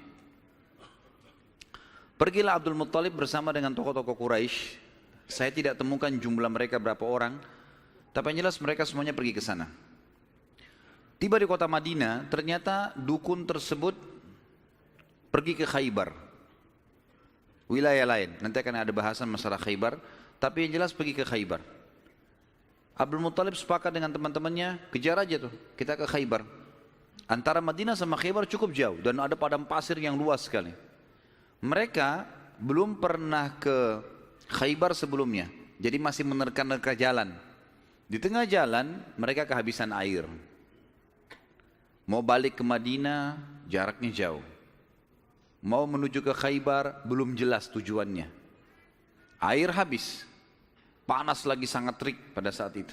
Pergilah Abdul Muttalib bersama dengan tokoh-tokoh Quraisy saya tidak temukan jumlah mereka berapa orang, tapi yang jelas mereka semuanya pergi ke sana. Tiba di kota Madinah, ternyata dukun tersebut pergi ke Khaybar. Wilayah lain, nanti akan ada bahasan masalah Khaybar, tapi yang jelas pergi ke Khaybar. Abdul Muttalib sepakat dengan teman-temannya, kejar aja tuh, kita ke Khaybar. Antara Madinah sama Khaybar cukup jauh dan ada padang pasir yang luas sekali. Mereka belum pernah ke Khaybar sebelumnya. Jadi masih menerka-nerka jalan. Di tengah jalan mereka kehabisan air. Mau balik ke Madinah jaraknya jauh. Mau menuju ke Khaybar belum jelas tujuannya. Air habis. Panas lagi sangat terik pada saat itu.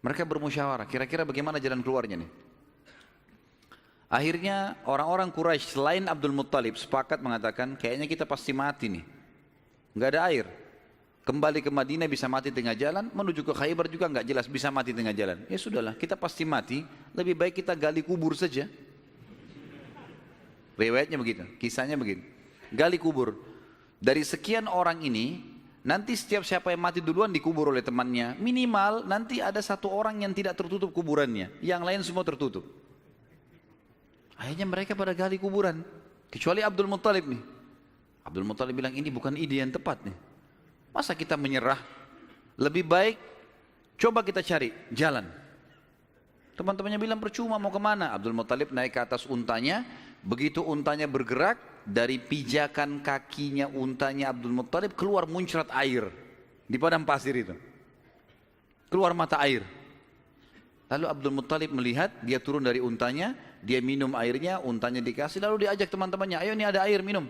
Mereka bermusyawarah, kira-kira bagaimana jalan keluarnya nih? Akhirnya orang-orang Quraisy selain Abdul Muttalib sepakat mengatakan kayaknya kita pasti mati nih nggak ada air. Kembali ke Madinah bisa mati tengah jalan, menuju ke Khaybar juga nggak jelas bisa mati tengah jalan. Ya sudahlah, kita pasti mati, lebih baik kita gali kubur saja. Riwayatnya begitu, kisahnya begitu. Gali kubur. Dari sekian orang ini, nanti setiap siapa yang mati duluan dikubur oleh temannya. Minimal nanti ada satu orang yang tidak tertutup kuburannya, yang lain semua tertutup. Akhirnya mereka pada gali kuburan, kecuali Abdul Muttalib nih. Abdul Muttalib bilang ini bukan ide yang tepat nih. Masa kita menyerah? Lebih baik coba kita cari jalan. Teman-temannya bilang percuma mau ke mana? Abdul Muttalib naik ke atas untanya. Begitu untanya bergerak dari pijakan kakinya untanya Abdul Muttalib keluar muncrat air di padang pasir itu. Keluar mata air. Lalu Abdul Muttalib melihat dia turun dari untanya, dia minum airnya, untanya dikasih, lalu diajak teman-temannya, ayo ini ada air minum.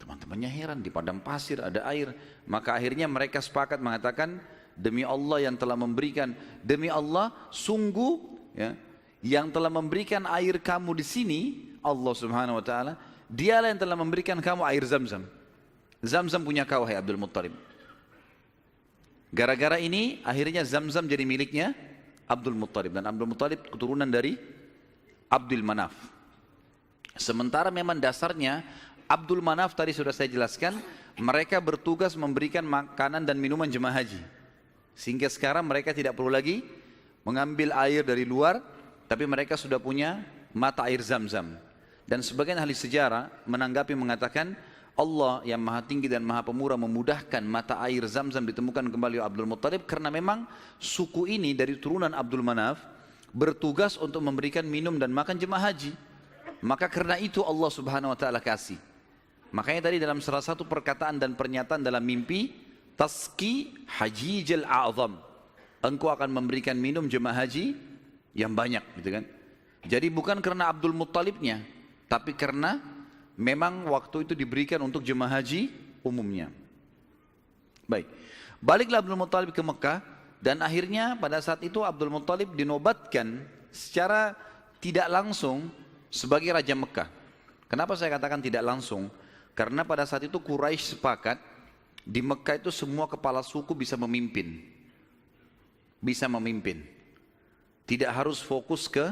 Teman-temannya heran di padang pasir ada air. Maka akhirnya mereka sepakat mengatakan demi Allah yang telah memberikan demi Allah sungguh ya yang telah memberikan air kamu di sini Allah subhanahu wa ta'ala, dialah yang telah memberikan kamu air zam-zam. Zam-zam punya kau, hai Abdul Muttalib. Gara-gara ini, akhirnya zam-zam jadi miliknya Abdul Muttalib. Dan Abdul Muttalib keturunan dari Abdul Manaf. Sementara memang dasarnya, Abdul Manaf tadi sudah saya jelaskan, mereka bertugas memberikan makanan dan minuman jemaah haji. Sehingga sekarang mereka tidak perlu lagi mengambil air dari luar, tapi mereka sudah punya mata air zam-zam. Dan sebagian ahli sejarah menanggapi mengatakan Allah yang maha tinggi dan maha pemurah memudahkan mata air zam-zam ditemukan kembali oleh Abdul Muttalib karena memang suku ini dari turunan Abdul Manaf bertugas untuk memberikan minum dan makan jemaah haji. Maka karena itu Allah subhanahu wa ta'ala kasih. Makanya tadi dalam salah satu perkataan dan pernyataan dalam mimpi, Taski hajijil a'zam. Engkau akan memberikan minum jemaah haji yang banyak gitu kan. Jadi bukan karena Abdul Muttalibnya, tapi karena memang waktu itu diberikan untuk jemaah haji umumnya. Baik, baliklah Abdul Muttalib ke Mekah dan akhirnya pada saat itu Abdul Muttalib dinobatkan secara tidak langsung sebagai Raja Mekah. Kenapa saya katakan tidak langsung? Karena pada saat itu Quraisy sepakat di Mekah itu semua kepala suku bisa memimpin. Bisa memimpin. Tidak harus fokus ke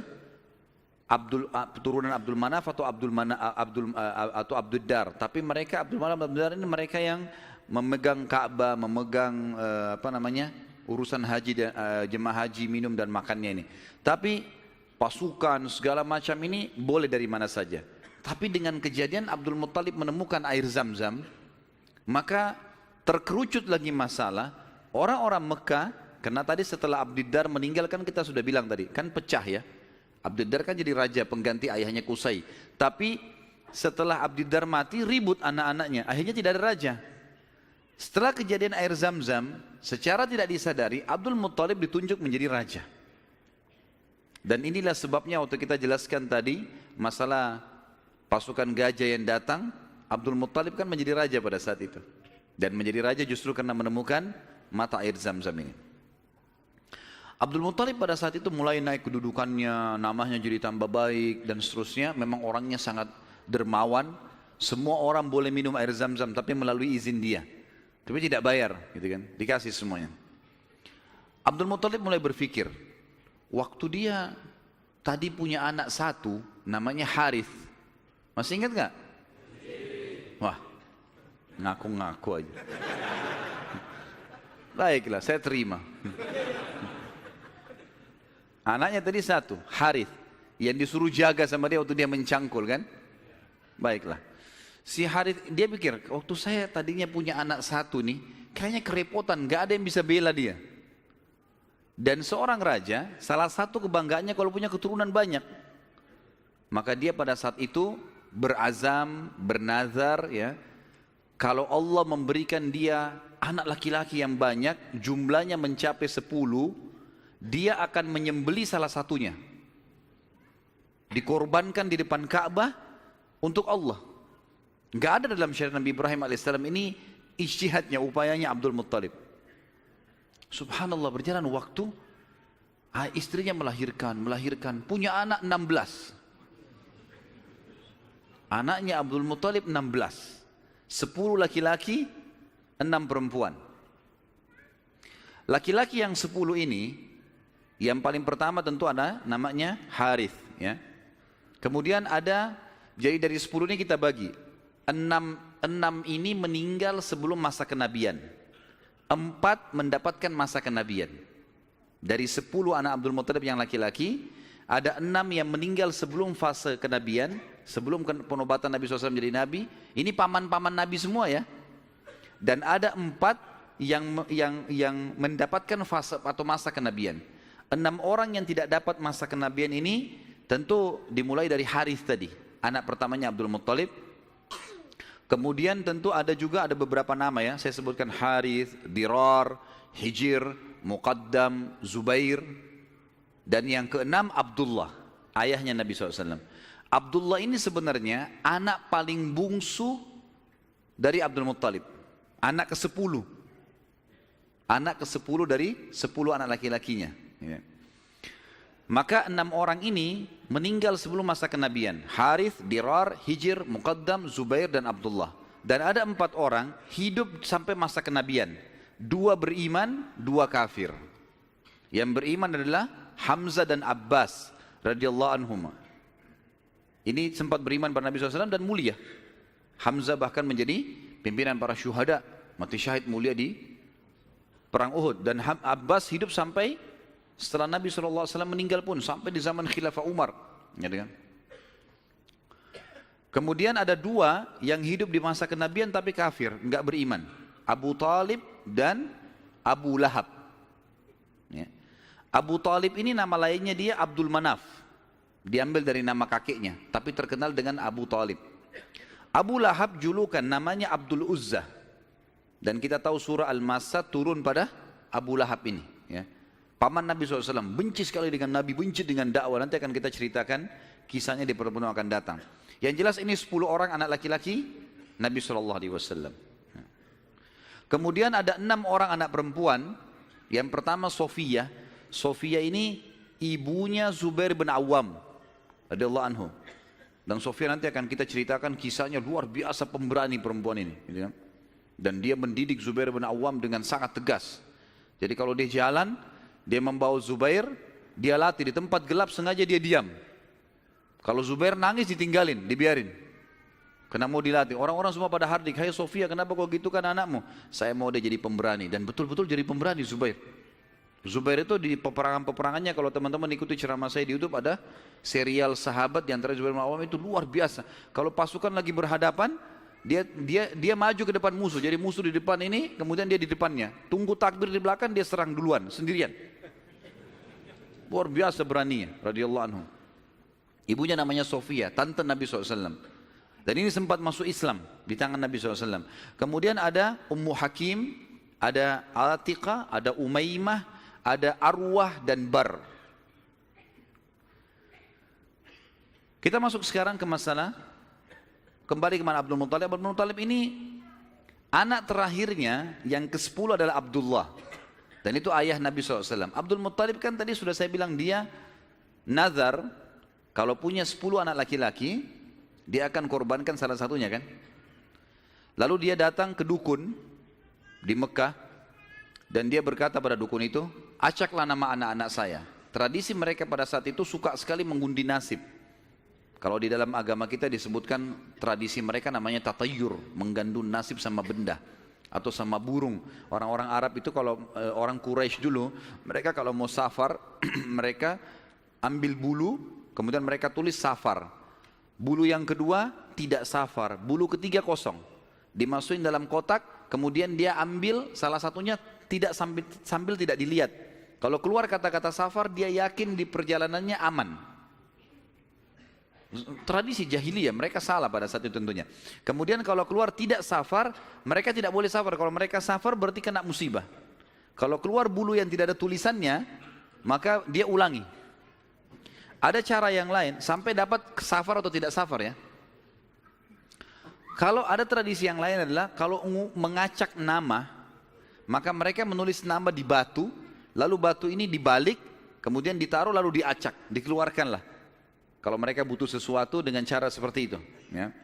Abdul turunan Abdul Manaf atau Abdul Mana, Abdul atau Abdul Dar, tapi mereka Abdul Manaf Abdul Dar ini mereka yang memegang Ka'bah, memegang uh, apa namanya? urusan haji dan uh, jemaah haji, minum dan makannya ini. Tapi pasukan segala macam ini boleh dari mana saja. Tapi dengan kejadian Abdul Muttalib menemukan air zam-zam, maka terkerucut lagi masalah orang-orang Mekah karena tadi setelah Abdul Dar meninggalkan kita sudah bilang tadi kan pecah ya Abdiddar kan jadi raja pengganti ayahnya Kusai. Tapi setelah Abdiddar mati ribut anak-anaknya. Akhirnya tidak ada raja. Setelah kejadian air zam-zam, secara tidak disadari Abdul Muttalib ditunjuk menjadi raja. Dan inilah sebabnya waktu kita jelaskan tadi masalah pasukan gajah yang datang, Abdul Muttalib kan menjadi raja pada saat itu. Dan menjadi raja justru karena menemukan mata air zam-zam ini. Abdul Muttalib pada saat itu mulai naik kedudukannya, namanya jadi tambah baik dan seterusnya. Memang orangnya sangat dermawan. Semua orang boleh minum air zam-zam tapi melalui izin dia. Tapi tidak bayar, gitu kan? Dikasih semuanya. Abdul Muttalib mulai berpikir, waktu dia tadi punya anak satu, namanya Harith. Masih ingat nggak? Wah, ngaku-ngaku aja. Baiklah, saya terima. Anaknya tadi satu, Harith. Yang disuruh jaga sama dia waktu dia mencangkul kan? Baiklah. Si Harith, dia pikir, waktu saya tadinya punya anak satu nih, kayaknya kerepotan, gak ada yang bisa bela dia. Dan seorang raja, salah satu kebanggaannya kalau punya keturunan banyak. Maka dia pada saat itu berazam, bernazar ya. Kalau Allah memberikan dia anak laki-laki yang banyak, jumlahnya mencapai sepuluh, dia akan menyembeli salah satunya. Dikorbankan di depan Ka'bah untuk Allah. Gak ada dalam syariat Nabi Ibrahim alaihissalam ini ijtihadnya, upayanya Abdul Muttalib. Subhanallah berjalan waktu, ah, istrinya melahirkan, melahirkan, punya anak 16. Anaknya Abdul Muttalib 16. 10 laki-laki, 6 perempuan. Laki-laki yang 10 ini yang paling pertama tentu ada namanya Harith ya. Kemudian ada jadi dari 10 ini kita bagi. Enam, enam ini meninggal sebelum masa kenabian. Empat mendapatkan masa kenabian. Dari 10 anak Abdul Muttalib yang laki-laki, ada enam yang meninggal sebelum fase kenabian, sebelum penobatan Nabi SAW menjadi Nabi. Ini paman-paman Nabi semua ya. Dan ada empat yang yang yang mendapatkan fase atau masa kenabian. Enam orang yang tidak dapat masa kenabian ini tentu dimulai dari Harith tadi, anak pertamanya Abdul Muttalib. Kemudian tentu ada juga ada beberapa nama ya, saya sebutkan Harith, Dirar, Hijir, Muqaddam, Zubair. Dan yang keenam Abdullah, ayahnya Nabi SAW. Abdullah ini sebenarnya anak paling bungsu dari Abdul Muttalib. Anak ke sepuluh. Anak ke sepuluh dari sepuluh anak laki-lakinya. Ya. Maka enam orang ini meninggal sebelum masa kenabian. Harith, Dirar, Hijir, Muqaddam, Zubair dan Abdullah. Dan ada empat orang hidup sampai masa kenabian. Dua beriman, dua kafir. Yang beriman adalah Hamzah dan Abbas radhiyallahu anhum. Ini sempat beriman pada Nabi SAW dan mulia. Hamzah bahkan menjadi pimpinan para syuhada, mati syahid mulia di perang Uhud dan Abbas hidup sampai setelah Nabi SAW meninggal pun sampai di zaman Khilafah Umar. Ya? Kemudian ada dua yang hidup di masa kenabian tapi kafir, enggak beriman. Abu Talib dan Abu Lahab. Ya. Abu Talib ini nama lainnya dia Abdul Manaf. Diambil dari nama kakeknya, tapi terkenal dengan Abu Talib. Abu Lahab julukan namanya Abdul Uzzah. Dan kita tahu surah Al-Masa turun pada Abu Lahab ini. Ya. Paman Nabi SAW benci sekali dengan Nabi, benci dengan dakwah. Nanti akan kita ceritakan kisahnya di pertemuan akan datang. Yang jelas ini 10 orang anak laki-laki Nabi SAW. Kemudian ada enam orang anak perempuan. Yang pertama Sofia. Sofia ini ibunya Zubair bin Awam. Radiyallahu anhu. Dan Sofia nanti akan kita ceritakan kisahnya luar biasa pemberani perempuan ini. Gitu kan. Dan dia mendidik Zubair bin Awam dengan sangat tegas. Jadi kalau dia jalan, dia membawa Zubair, dia latih di tempat gelap sengaja dia diam. Kalau Zubair nangis ditinggalin, dibiarin. Karena mau dilatih. Orang-orang semua pada hardik, hai Sofia kenapa kau gitu kan anakmu? Saya mau dia jadi pemberani. Dan betul-betul jadi pemberani Zubair. Zubair itu di peperangan-peperangannya kalau teman-teman ikuti ceramah saya di YouTube ada serial sahabat di antara Zubair bin Awam itu luar biasa. Kalau pasukan lagi berhadapan, dia dia dia maju ke depan musuh. Jadi musuh di depan ini, kemudian dia di depannya. Tunggu takbir di belakang, dia serang duluan sendirian. Luar biasa beraninya, radhiyallahu anhu. Ibunya namanya Sofia, tante Nabi SAW. Dan ini sempat masuk Islam di tangan Nabi SAW. Kemudian ada Ummu Hakim, ada Atika, ada Umaymah, ada Arwah dan Bar. Kita masuk sekarang ke masalah kembali ke mana Abdul Muttalib. Abdul Muttalib ini anak terakhirnya yang ke-10 adalah Abdullah. Dan itu ayah Nabi SAW. Abdul Muttalib kan tadi sudah saya bilang dia nazar kalau punya 10 anak laki-laki dia akan korbankan salah satunya kan. Lalu dia datang ke dukun di Mekah dan dia berkata pada dukun itu, acaklah nama anak-anak saya. Tradisi mereka pada saat itu suka sekali mengundi nasib. Kalau di dalam agama kita disebutkan tradisi mereka namanya tatayur, menggandun nasib sama benda atau sama burung. Orang-orang Arab itu kalau e, orang Quraisy dulu, mereka kalau mau safar, <clears throat> mereka ambil bulu, kemudian mereka tulis safar. Bulu yang kedua tidak safar, bulu ketiga kosong. Dimasukin dalam kotak, kemudian dia ambil salah satunya tidak sambil, sambil tidak dilihat. Kalau keluar kata-kata safar, dia yakin di perjalanannya aman. Tradisi jahiliyah, mereka salah pada saat itu tentunya. Kemudian kalau keluar tidak safar, mereka tidak boleh safar. Kalau mereka safar berarti kena musibah. Kalau keluar bulu yang tidak ada tulisannya, maka dia ulangi. Ada cara yang lain, sampai dapat safar atau tidak safar ya. Kalau ada tradisi yang lain adalah, kalau mengacak nama, maka mereka menulis nama di batu, lalu batu ini dibalik, kemudian ditaruh lalu diacak, dikeluarkanlah. Kalau mereka butuh sesuatu dengan cara seperti itu. Ya.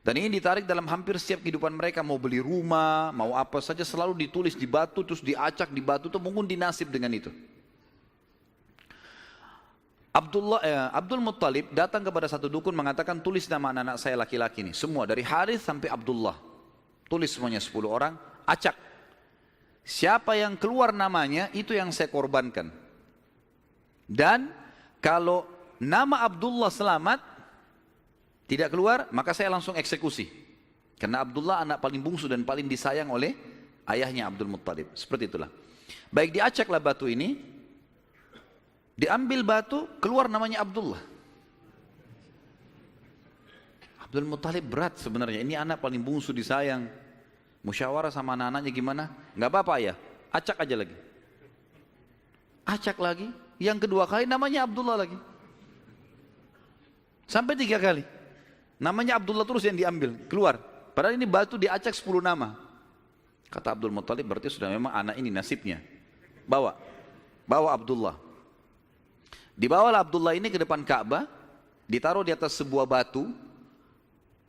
Dan ini ditarik dalam hampir setiap kehidupan mereka. Mau beli rumah, mau apa saja selalu ditulis di batu, terus diacak di batu, itu mungkin dinasib dengan itu. Abdullah, eh, Abdul Muttalib datang kepada satu dukun mengatakan tulis nama anak-anak saya laki-laki ini. Semua dari Harith sampai Abdullah. Tulis semuanya 10 orang, acak. Siapa yang keluar namanya itu yang saya korbankan. Dan kalau nama Abdullah selamat, tidak keluar, maka saya langsung eksekusi. Karena Abdullah anak paling bungsu dan paling disayang oleh ayahnya Abdul Muttalib. Seperti itulah. Baik diacaklah batu ini, diambil batu, keluar namanya Abdullah. Abdul Muttalib berat sebenarnya. Ini anak paling bungsu disayang. Musyawarah sama anak-anaknya gimana? Gak apa-apa ya, acak aja lagi. Acak lagi, yang kedua kali namanya Abdullah lagi. Sampai tiga kali. Namanya Abdullah terus yang diambil, keluar. Padahal ini batu diacak 10 nama. Kata Abdul Muttalib berarti sudah memang anak ini nasibnya. Bawa. Bawa Abdullah. Dibawalah Abdullah ini ke depan Ka'bah, ditaruh di atas sebuah batu.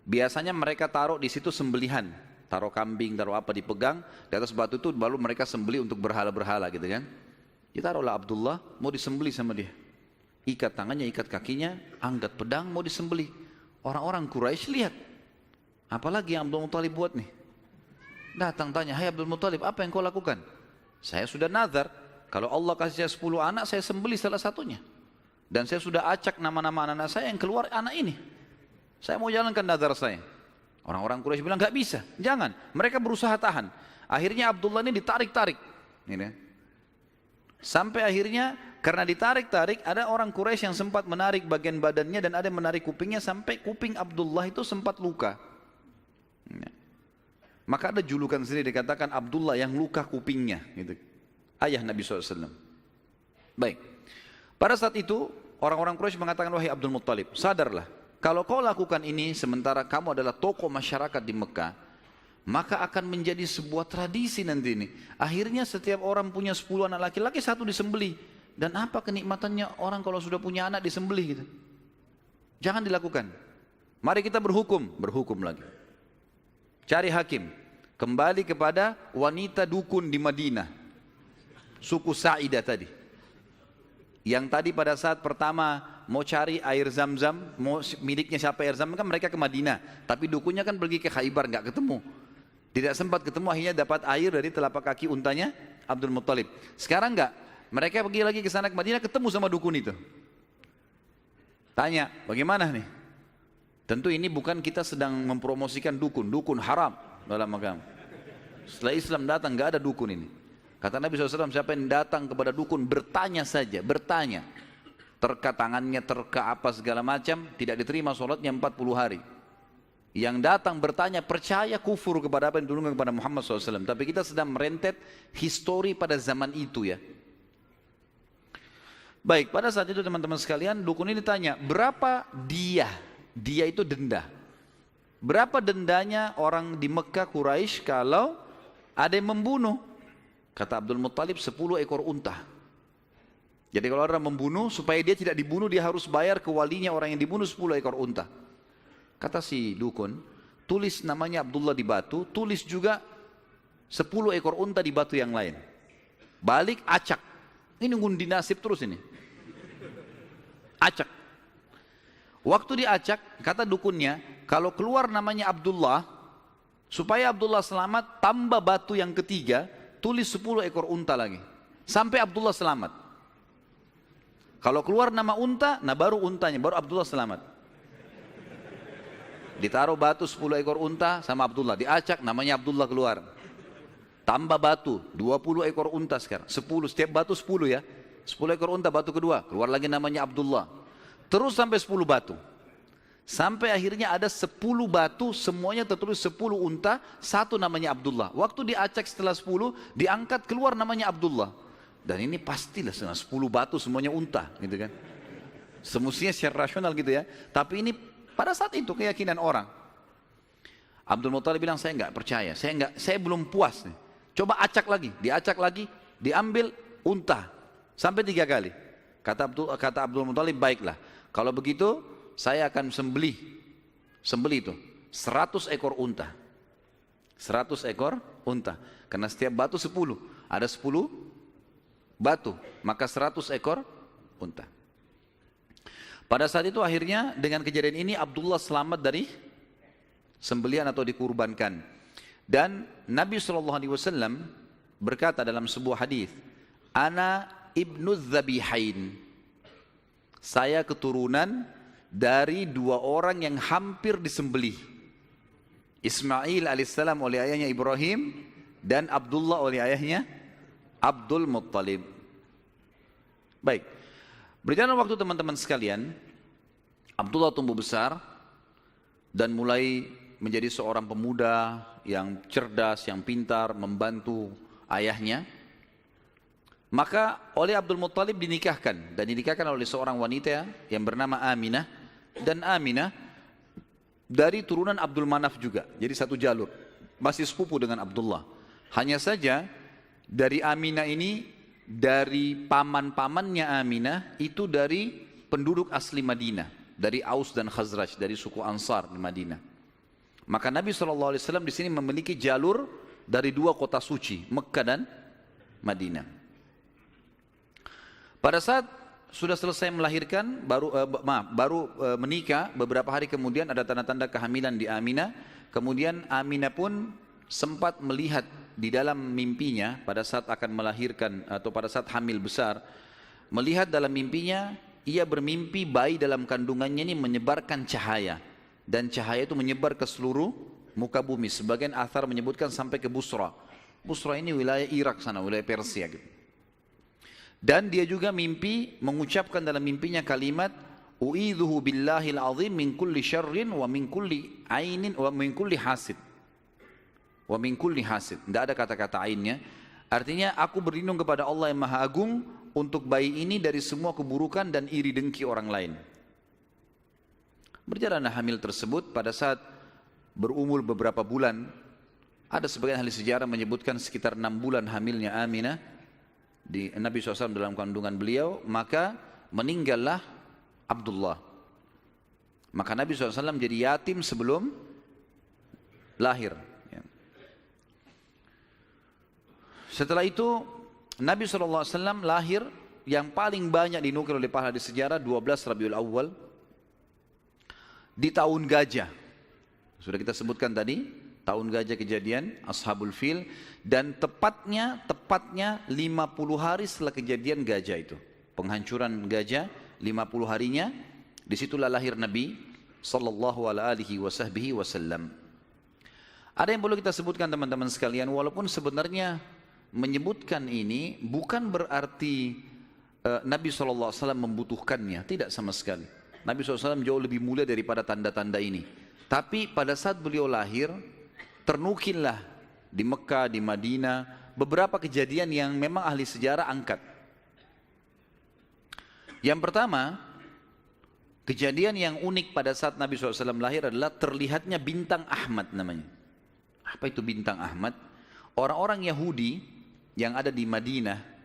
Biasanya mereka taruh di situ sembelihan, taruh kambing, taruh apa dipegang di atas batu itu baru mereka sembeli untuk berhala-berhala gitu kan. Ditaruhlah Abdullah mau disembeli sama dia. Ikat tangannya, ikat kakinya, angkat pedang mau disembeli. Orang-orang Quraisy lihat. Apalagi yang Abdul Muthalib buat nih. Datang tanya, hai Abdul Muthalib, apa yang kau lakukan? Saya sudah nazar, kalau Allah kasih saya 10 anak, saya sembeli salah satunya. Dan saya sudah acak nama-nama anak-anak saya yang keluar anak ini. Saya mau jalankan nazar saya. Orang-orang Quraisy bilang nggak bisa, jangan. Mereka berusaha tahan. Akhirnya Abdullah ini ditarik-tarik. Ini. Sampai akhirnya karena ditarik-tarik ada orang Quraisy yang sempat menarik bagian badannya dan ada yang menarik kupingnya sampai kuping Abdullah itu sempat luka. Maka ada julukan sendiri dikatakan Abdullah yang luka kupingnya. Gitu. Ayah Nabi SAW. Baik. Pada saat itu orang-orang Quraisy mengatakan wahai Abdul Muttalib, sadarlah kalau kau lakukan ini sementara kamu adalah tokoh masyarakat di Mekah, maka akan menjadi sebuah tradisi nanti ini. Akhirnya setiap orang punya 10 anak laki-laki, satu disembeli. Dan apa kenikmatannya orang kalau sudah punya anak disembeli gitu. Jangan dilakukan. Mari kita berhukum, berhukum lagi. Cari hakim. Kembali kepada wanita dukun di Madinah. Suku Sa'idah tadi. Yang tadi pada saat pertama mau cari air zam-zam, mau miliknya siapa air zam kan mereka ke Madinah. Tapi dukunnya kan pergi ke Khaybar nggak ketemu. Tidak sempat ketemu akhirnya dapat air dari telapak kaki untanya Abdul Muttalib. Sekarang enggak, mereka pergi lagi ke sana ke Madinah ketemu sama dukun itu. Tanya, bagaimana nih? Tentu ini bukan kita sedang mempromosikan dukun, dukun haram dalam agama. Setelah Islam datang nggak ada dukun ini. Kata Nabi SAW, siapa yang datang kepada dukun bertanya saja, bertanya. Terka tangannya, terka apa segala macam, tidak diterima sholatnya 40 hari. Yang datang bertanya percaya kufur kepada apa yang diturunkan kepada Muhammad SAW. Tapi kita sedang merentet histori pada zaman itu ya. Baik, pada saat itu teman-teman sekalian, dukun ini tanya, berapa dia? Dia itu denda. Berapa dendanya orang di Mekah Quraisy kalau ada yang membunuh? Kata Abdul Muttalib 10 ekor unta. Jadi kalau orang membunuh, supaya dia tidak dibunuh, dia harus bayar ke walinya orang yang dibunuh 10 ekor unta. Kata si dukun, tulis namanya Abdullah di batu, tulis juga 10 ekor unta di batu yang lain. Balik acak. Ini ngundi nasib terus ini. Acak. Waktu diacak, kata dukunnya, kalau keluar namanya Abdullah, supaya Abdullah selamat, tambah batu yang ketiga, tulis 10 ekor unta lagi. Sampai Abdullah selamat. Kalau keluar nama unta, nah baru untanya, baru Abdullah selamat. Ditaruh batu 10 ekor unta sama Abdullah, diacak namanya Abdullah keluar. Tambah batu, 20 ekor unta sekarang, 10, setiap batu 10 ya. 10 ekor unta batu kedua, keluar lagi namanya Abdullah. Terus sampai 10 batu. Sampai akhirnya ada 10 batu, semuanya tertulis 10 unta, satu namanya Abdullah. Waktu diacak setelah 10, diangkat keluar namanya Abdullah. Dan ini pastilah 10 batu semuanya unta, gitu kan. Semestinya secara rasional gitu ya. Tapi ini pada saat itu keyakinan orang. Abdul Muttalib bilang saya enggak percaya, saya enggak, saya belum puas nih. Coba acak lagi, diacak lagi, diambil unta sampai tiga kali. Kata Abdul, kata Abdul Muttalib baiklah. Kalau begitu saya akan sembelih sembelih itu 100 ekor unta 100 ekor unta karena setiap batu 10 ada 10 batu maka 100 ekor unta. Pada saat itu akhirnya dengan kejadian ini Abdullah selamat dari sembelian atau dikurbankan. Dan Nabi SAW berkata dalam sebuah hadis ana ibnu zabihain. Saya keturunan dari dua orang yang hampir disembelih. Ismail alaihissalam oleh ayahnya Ibrahim dan Abdullah oleh ayahnya Abdul Muttalib. Baik. Berjalan waktu teman-teman sekalian, Abdullah tumbuh besar dan mulai menjadi seorang pemuda yang cerdas, yang pintar, membantu ayahnya. Maka oleh Abdul Muttalib dinikahkan dan dinikahkan oleh seorang wanita yang bernama Aminah dan Aminah dari turunan Abdul Manaf juga. Jadi satu jalur. Masih sepupu dengan Abdullah. Hanya saja dari Aminah ini dari paman-pamannya Aminah itu dari penduduk asli Madinah, dari Aus dan Khazraj, dari suku Ansar di Madinah. Maka Nabi SAW di sini memiliki jalur dari dua kota suci, Mekah dan Madinah. Pada saat sudah selesai melahirkan, baru uh, maaf, baru uh, menikah, beberapa hari kemudian ada tanda-tanda kehamilan di Aminah. Kemudian Aminah pun sempat melihat di dalam mimpinya pada saat akan melahirkan atau pada saat hamil besar, melihat dalam mimpinya ia bermimpi bayi dalam kandungannya ini menyebarkan cahaya dan cahaya itu menyebar ke seluruh muka bumi. Sebagian athar menyebutkan sampai ke Busra. Busra ini wilayah Irak sana, wilayah Persia gitu. Dan dia juga mimpi mengucapkan dalam mimpinya kalimat U'idhuhu billahil azim min kulli syarrin wa min kulli ainin wa min kulli hasid. Wa min kulli hasid. Tidak ada kata-kata ainnya. Artinya aku berlindung kepada Allah yang Maha Agung untuk bayi ini dari semua keburukan dan iri dengki orang lain. Berjalanlah hamil tersebut pada saat berumur beberapa bulan. Ada sebagian ahli sejarah menyebutkan sekitar enam bulan hamilnya Aminah di Nabi SAW dalam kandungan beliau, maka meninggallah Abdullah. Maka Nabi SAW jadi yatim sebelum lahir. Ya. Setelah itu Nabi SAW lahir yang paling banyak dinukil oleh para di sejarah 12 Rabiul Awal di tahun gajah. Sudah kita sebutkan tadi, tahun gajah kejadian, Ashabul Fil dan tepatnya tepatnya 50 hari setelah kejadian gajah itu penghancuran gajah 50 harinya di situlah lahir Nabi sallallahu alaihi wasallam ada yang perlu kita sebutkan teman-teman sekalian walaupun sebenarnya menyebutkan ini bukan berarti uh, Nabi SAW membutuhkannya tidak sama sekali Nabi SAW jauh lebih mulia daripada tanda-tanda ini tapi pada saat beliau lahir ternukillah di Mekah, di Madinah, beberapa kejadian yang memang ahli sejarah angkat. Yang pertama, kejadian yang unik pada saat Nabi SAW lahir adalah terlihatnya bintang Ahmad namanya. Apa itu bintang Ahmad? Orang-orang Yahudi yang ada di Madinah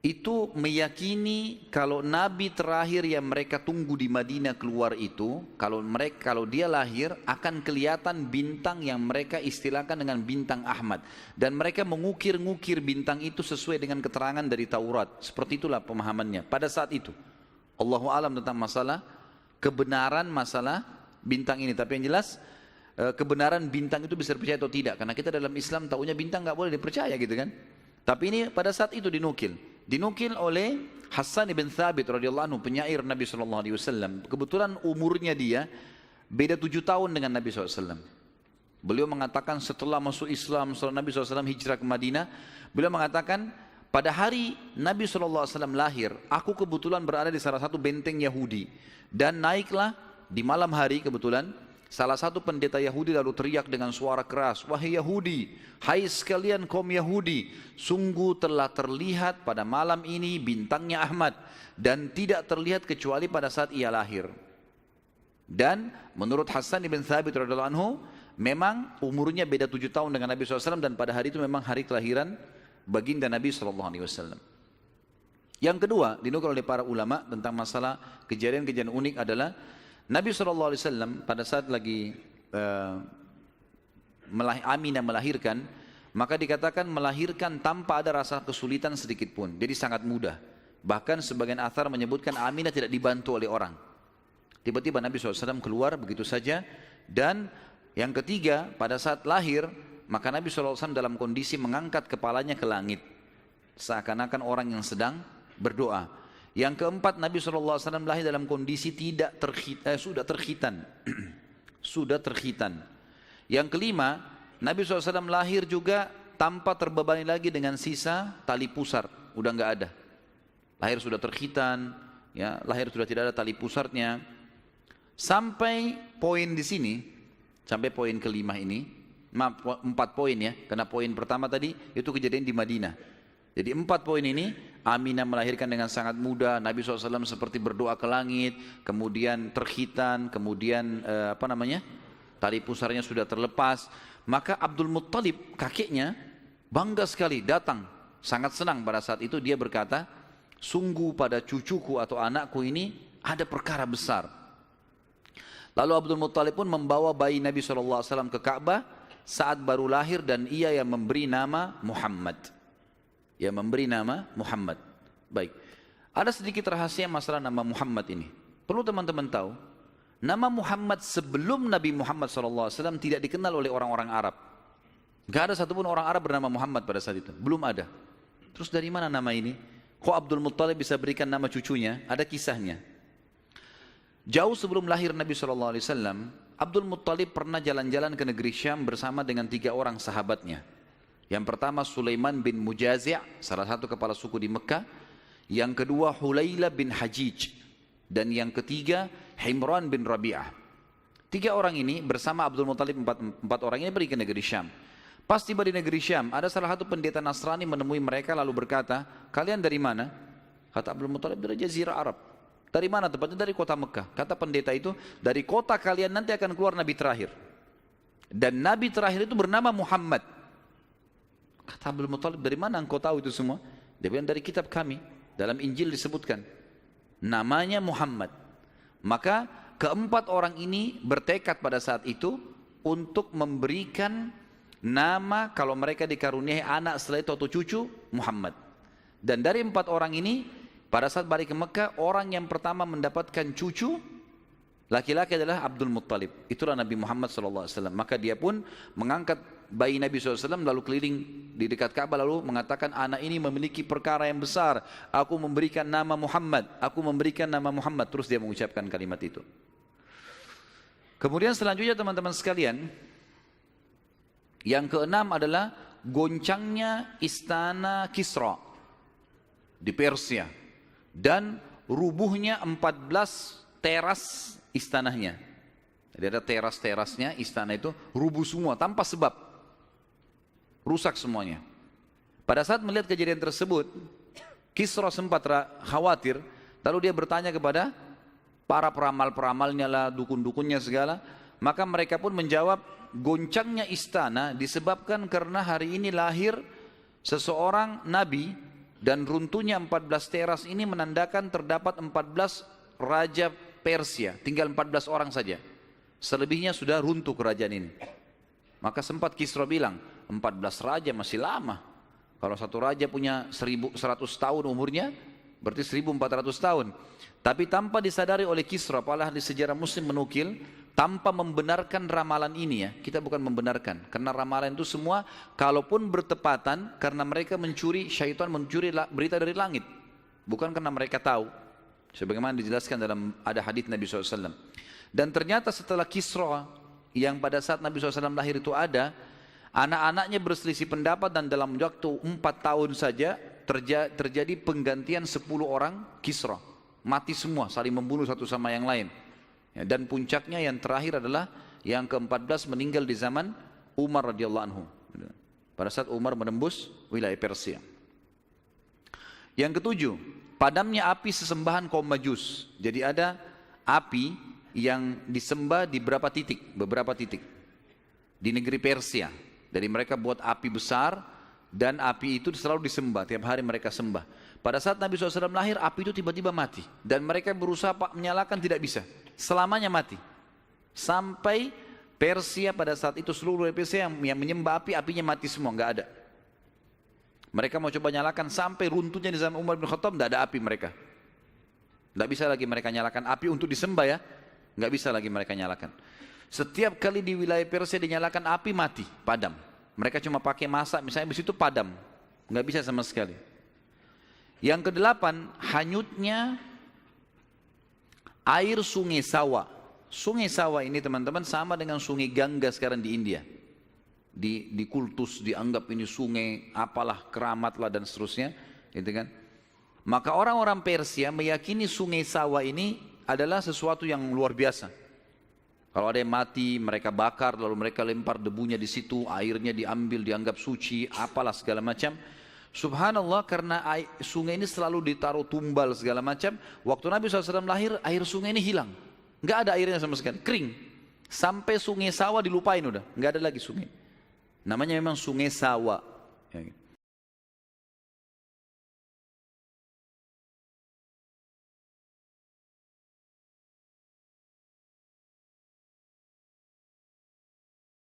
itu meyakini kalau nabi terakhir yang mereka tunggu di Madinah keluar itu kalau mereka kalau dia lahir akan kelihatan bintang yang mereka istilahkan dengan bintang Ahmad. Dan mereka mengukir-ngukir bintang itu sesuai dengan keterangan dari Taurat. Seperti itulah pemahamannya. Pada saat itu Allahu alam tentang masalah kebenaran masalah bintang ini. Tapi yang jelas kebenaran bintang itu bisa dipercaya atau tidak karena kita dalam Islam tahunya bintang nggak boleh dipercaya gitu kan tapi ini pada saat itu dinukil dinukil oleh Hassan ibn Thabit radhiyallahu anhu penyair Nabi sallallahu alaihi wasallam. Kebetulan umurnya dia beda tujuh tahun dengan Nabi SAW. Beliau mengatakan setelah masuk Islam, setelah Nabi SAW hijrah ke Madinah, beliau mengatakan pada hari Nabi SAW lahir, aku kebetulan berada di salah satu benteng Yahudi dan naiklah di malam hari kebetulan Salah satu pendeta Yahudi lalu teriak dengan suara keras, Wahai Yahudi, hai sekalian kaum Yahudi, sungguh telah terlihat pada malam ini bintangnya Ahmad dan tidak terlihat kecuali pada saat ia lahir. Dan menurut Hasan ibn Thabit radhiallahu anhu, memang umurnya beda tujuh tahun dengan Nabi SAW dan pada hari itu memang hari kelahiran baginda Nabi SAW. Yang kedua, dinukil oleh para ulama tentang masalah kejadian-kejadian unik adalah Nabi SAW pada saat lagi uh, Aminah melahirkan, maka dikatakan melahirkan tanpa ada rasa kesulitan sedikit pun. Jadi sangat mudah. Bahkan sebagian athar menyebutkan Aminah tidak dibantu oleh orang. Tiba-tiba Nabi SAW keluar begitu saja. Dan yang ketiga, pada saat lahir, maka Nabi SAW dalam kondisi mengangkat kepalanya ke langit. Seakan-akan orang yang sedang berdoa. Yang keempat Nabi SAW lahir dalam kondisi tidak terhit, eh, sudah terhitan. <clears throat> sudah terhitan. Yang kelima Nabi SAW lahir juga tanpa terbebani lagi dengan sisa tali pusar. Udah nggak ada. Lahir sudah terhitan, ya, lahir sudah tidak ada tali pusarnya. Sampai poin di sini, sampai poin kelima ini, empat poin ya, karena poin pertama tadi itu kejadian di Madinah. Jadi empat poin ini Aminah melahirkan dengan sangat mudah. Nabi SAW seperti berdoa ke langit, kemudian terhitan, kemudian eh, apa namanya? Tali pusarnya sudah terlepas. Maka Abdul Muttalib kakeknya Bangga sekali datang, sangat senang pada saat itu dia berkata, sungguh pada cucuku atau anakku ini ada perkara besar. Lalu Abdul Muttalib pun membawa bayi Nabi SAW ke Ka'bah saat baru lahir dan ia yang memberi nama Muhammad. Yang memberi nama Muhammad. Baik. Ada sedikit rahasia masalah nama Muhammad ini. Perlu teman-teman tahu, nama Muhammad sebelum Nabi Muhammad SAW tidak dikenal oleh orang-orang Arab. Gak ada satupun orang Arab bernama Muhammad pada saat itu. Belum ada. Terus dari mana nama ini? Kok Abdul Muttalib bisa berikan nama cucunya? Ada kisahnya. Jauh sebelum lahir Nabi SAW, Abdul Muttalib pernah jalan-jalan ke negeri Syam bersama dengan tiga orang sahabatnya. Yang pertama Sulaiman bin Mujazi' salah satu kepala suku di Mekah. Yang kedua Hulaila bin Hajij. Dan yang ketiga Himran bin Rabi'ah. Tiga orang ini bersama Abdul Muttalib empat, empat orang ini pergi ke negeri Syam. Pas tiba di negeri Syam, ada salah satu pendeta Nasrani menemui mereka lalu berkata, kalian dari mana? Kata Abdul Muttalib dari Jazirah Arab. Dari mana tempatnya? Dari kota Mekah. Kata pendeta itu, dari kota kalian nanti akan keluar Nabi terakhir. Dan Nabi terakhir itu bernama Muhammad. Kata Abdul Muttalib, dari mana engkau tahu itu semua? Dia bilang dari kitab kami. Dalam Injil disebutkan. Namanya Muhammad. Maka keempat orang ini bertekad pada saat itu untuk memberikan nama kalau mereka dikaruniai anak setelah itu atau cucu Muhammad. Dan dari empat orang ini pada saat balik ke Mekah orang yang pertama mendapatkan cucu laki-laki adalah Abdul Muttalib. Itulah Nabi Muhammad SAW. Maka dia pun mengangkat bayi Nabi SAW lalu keliling di dekat Ka'bah lalu mengatakan anak ini memiliki perkara yang besar. Aku memberikan nama Muhammad. Aku memberikan nama Muhammad. Terus dia mengucapkan kalimat itu. Kemudian selanjutnya teman-teman sekalian, yang keenam adalah goncangnya istana Kisra di Persia dan rubuhnya 14 teras istananya. Jadi ada teras-terasnya istana itu rubuh semua tanpa sebab. Rusak semuanya. Pada saat melihat kejadian tersebut, Kisra sempat khawatir, lalu dia bertanya kepada para peramal-peramalnya lah, dukun-dukunnya segala, maka mereka pun menjawab, goncangnya istana disebabkan karena hari ini lahir seseorang nabi dan runtuhnya 14 teras ini menandakan terdapat 14 raja Persia, tinggal 14 orang saja. Selebihnya sudah runtuh kerajaan ini. Maka sempat Kisra bilang, 14 raja masih lama. Kalau satu raja punya 1100 tahun umurnya, berarti 1400 tahun. Tapi tanpa disadari oleh Kisra, apalagi di sejarah muslim menukil, tanpa membenarkan ramalan ini ya, kita bukan membenarkan. Karena ramalan itu semua, kalaupun bertepatan, karena mereka mencuri, syaitan mencuri berita dari langit. Bukan karena mereka tahu. Sebagaimana dijelaskan dalam ada hadis Nabi SAW. Dan ternyata setelah Kisra, yang pada saat Nabi SAW lahir itu ada, anak-anaknya berselisih pendapat dan dalam waktu empat tahun saja terjadi penggantian sepuluh orang Kisra. Mati semua, saling membunuh satu sama yang lain. Ya, dan puncaknya yang terakhir adalah yang ke-14 meninggal di zaman Umar radhiyallahu anhu. Pada saat Umar menembus wilayah Persia. Yang ketujuh, padamnya api sesembahan kaum Majus. Jadi ada api yang disembah di beberapa titik, beberapa titik di negeri Persia. Jadi mereka buat api besar dan api itu selalu disembah, tiap hari mereka sembah. Pada saat Nabi SAW lahir, api itu tiba-tiba mati. Dan mereka berusaha menyalakan tidak bisa. Selamanya mati. Sampai Persia pada saat itu seluruh Persia yang, yang menyembah api, apinya mati semua, nggak ada. Mereka mau coba nyalakan sampai runtuhnya di zaman Umar bin Khattab, tidak ada api mereka. Tidak bisa lagi mereka nyalakan api untuk disembah ya. Nggak bisa lagi mereka nyalakan. Setiap kali di wilayah Persia dinyalakan api mati, padam. Mereka cuma pakai masak, misalnya di situ padam. Nggak bisa sama sekali. Yang kedelapan, hanyutnya air sungai Sawa. Sungai Sawa ini teman-teman sama dengan sungai Gangga sekarang di India. Di, di kultus dianggap ini sungai apalah keramat lah dan seterusnya. Gitu kan? Maka orang-orang Persia meyakini sungai Sawa ini adalah sesuatu yang luar biasa. Kalau ada yang mati, mereka bakar, lalu mereka lempar debunya di situ, airnya diambil, dianggap suci, apalah segala macam. Subhanallah karena air, sungai ini selalu ditaruh tumbal segala macam. Waktu Nabi SAW lahir, air sungai ini hilang. Nggak ada airnya sama sekali, kering. Sampai sungai sawah dilupain udah, nggak ada lagi sungai. Namanya memang sungai sawah.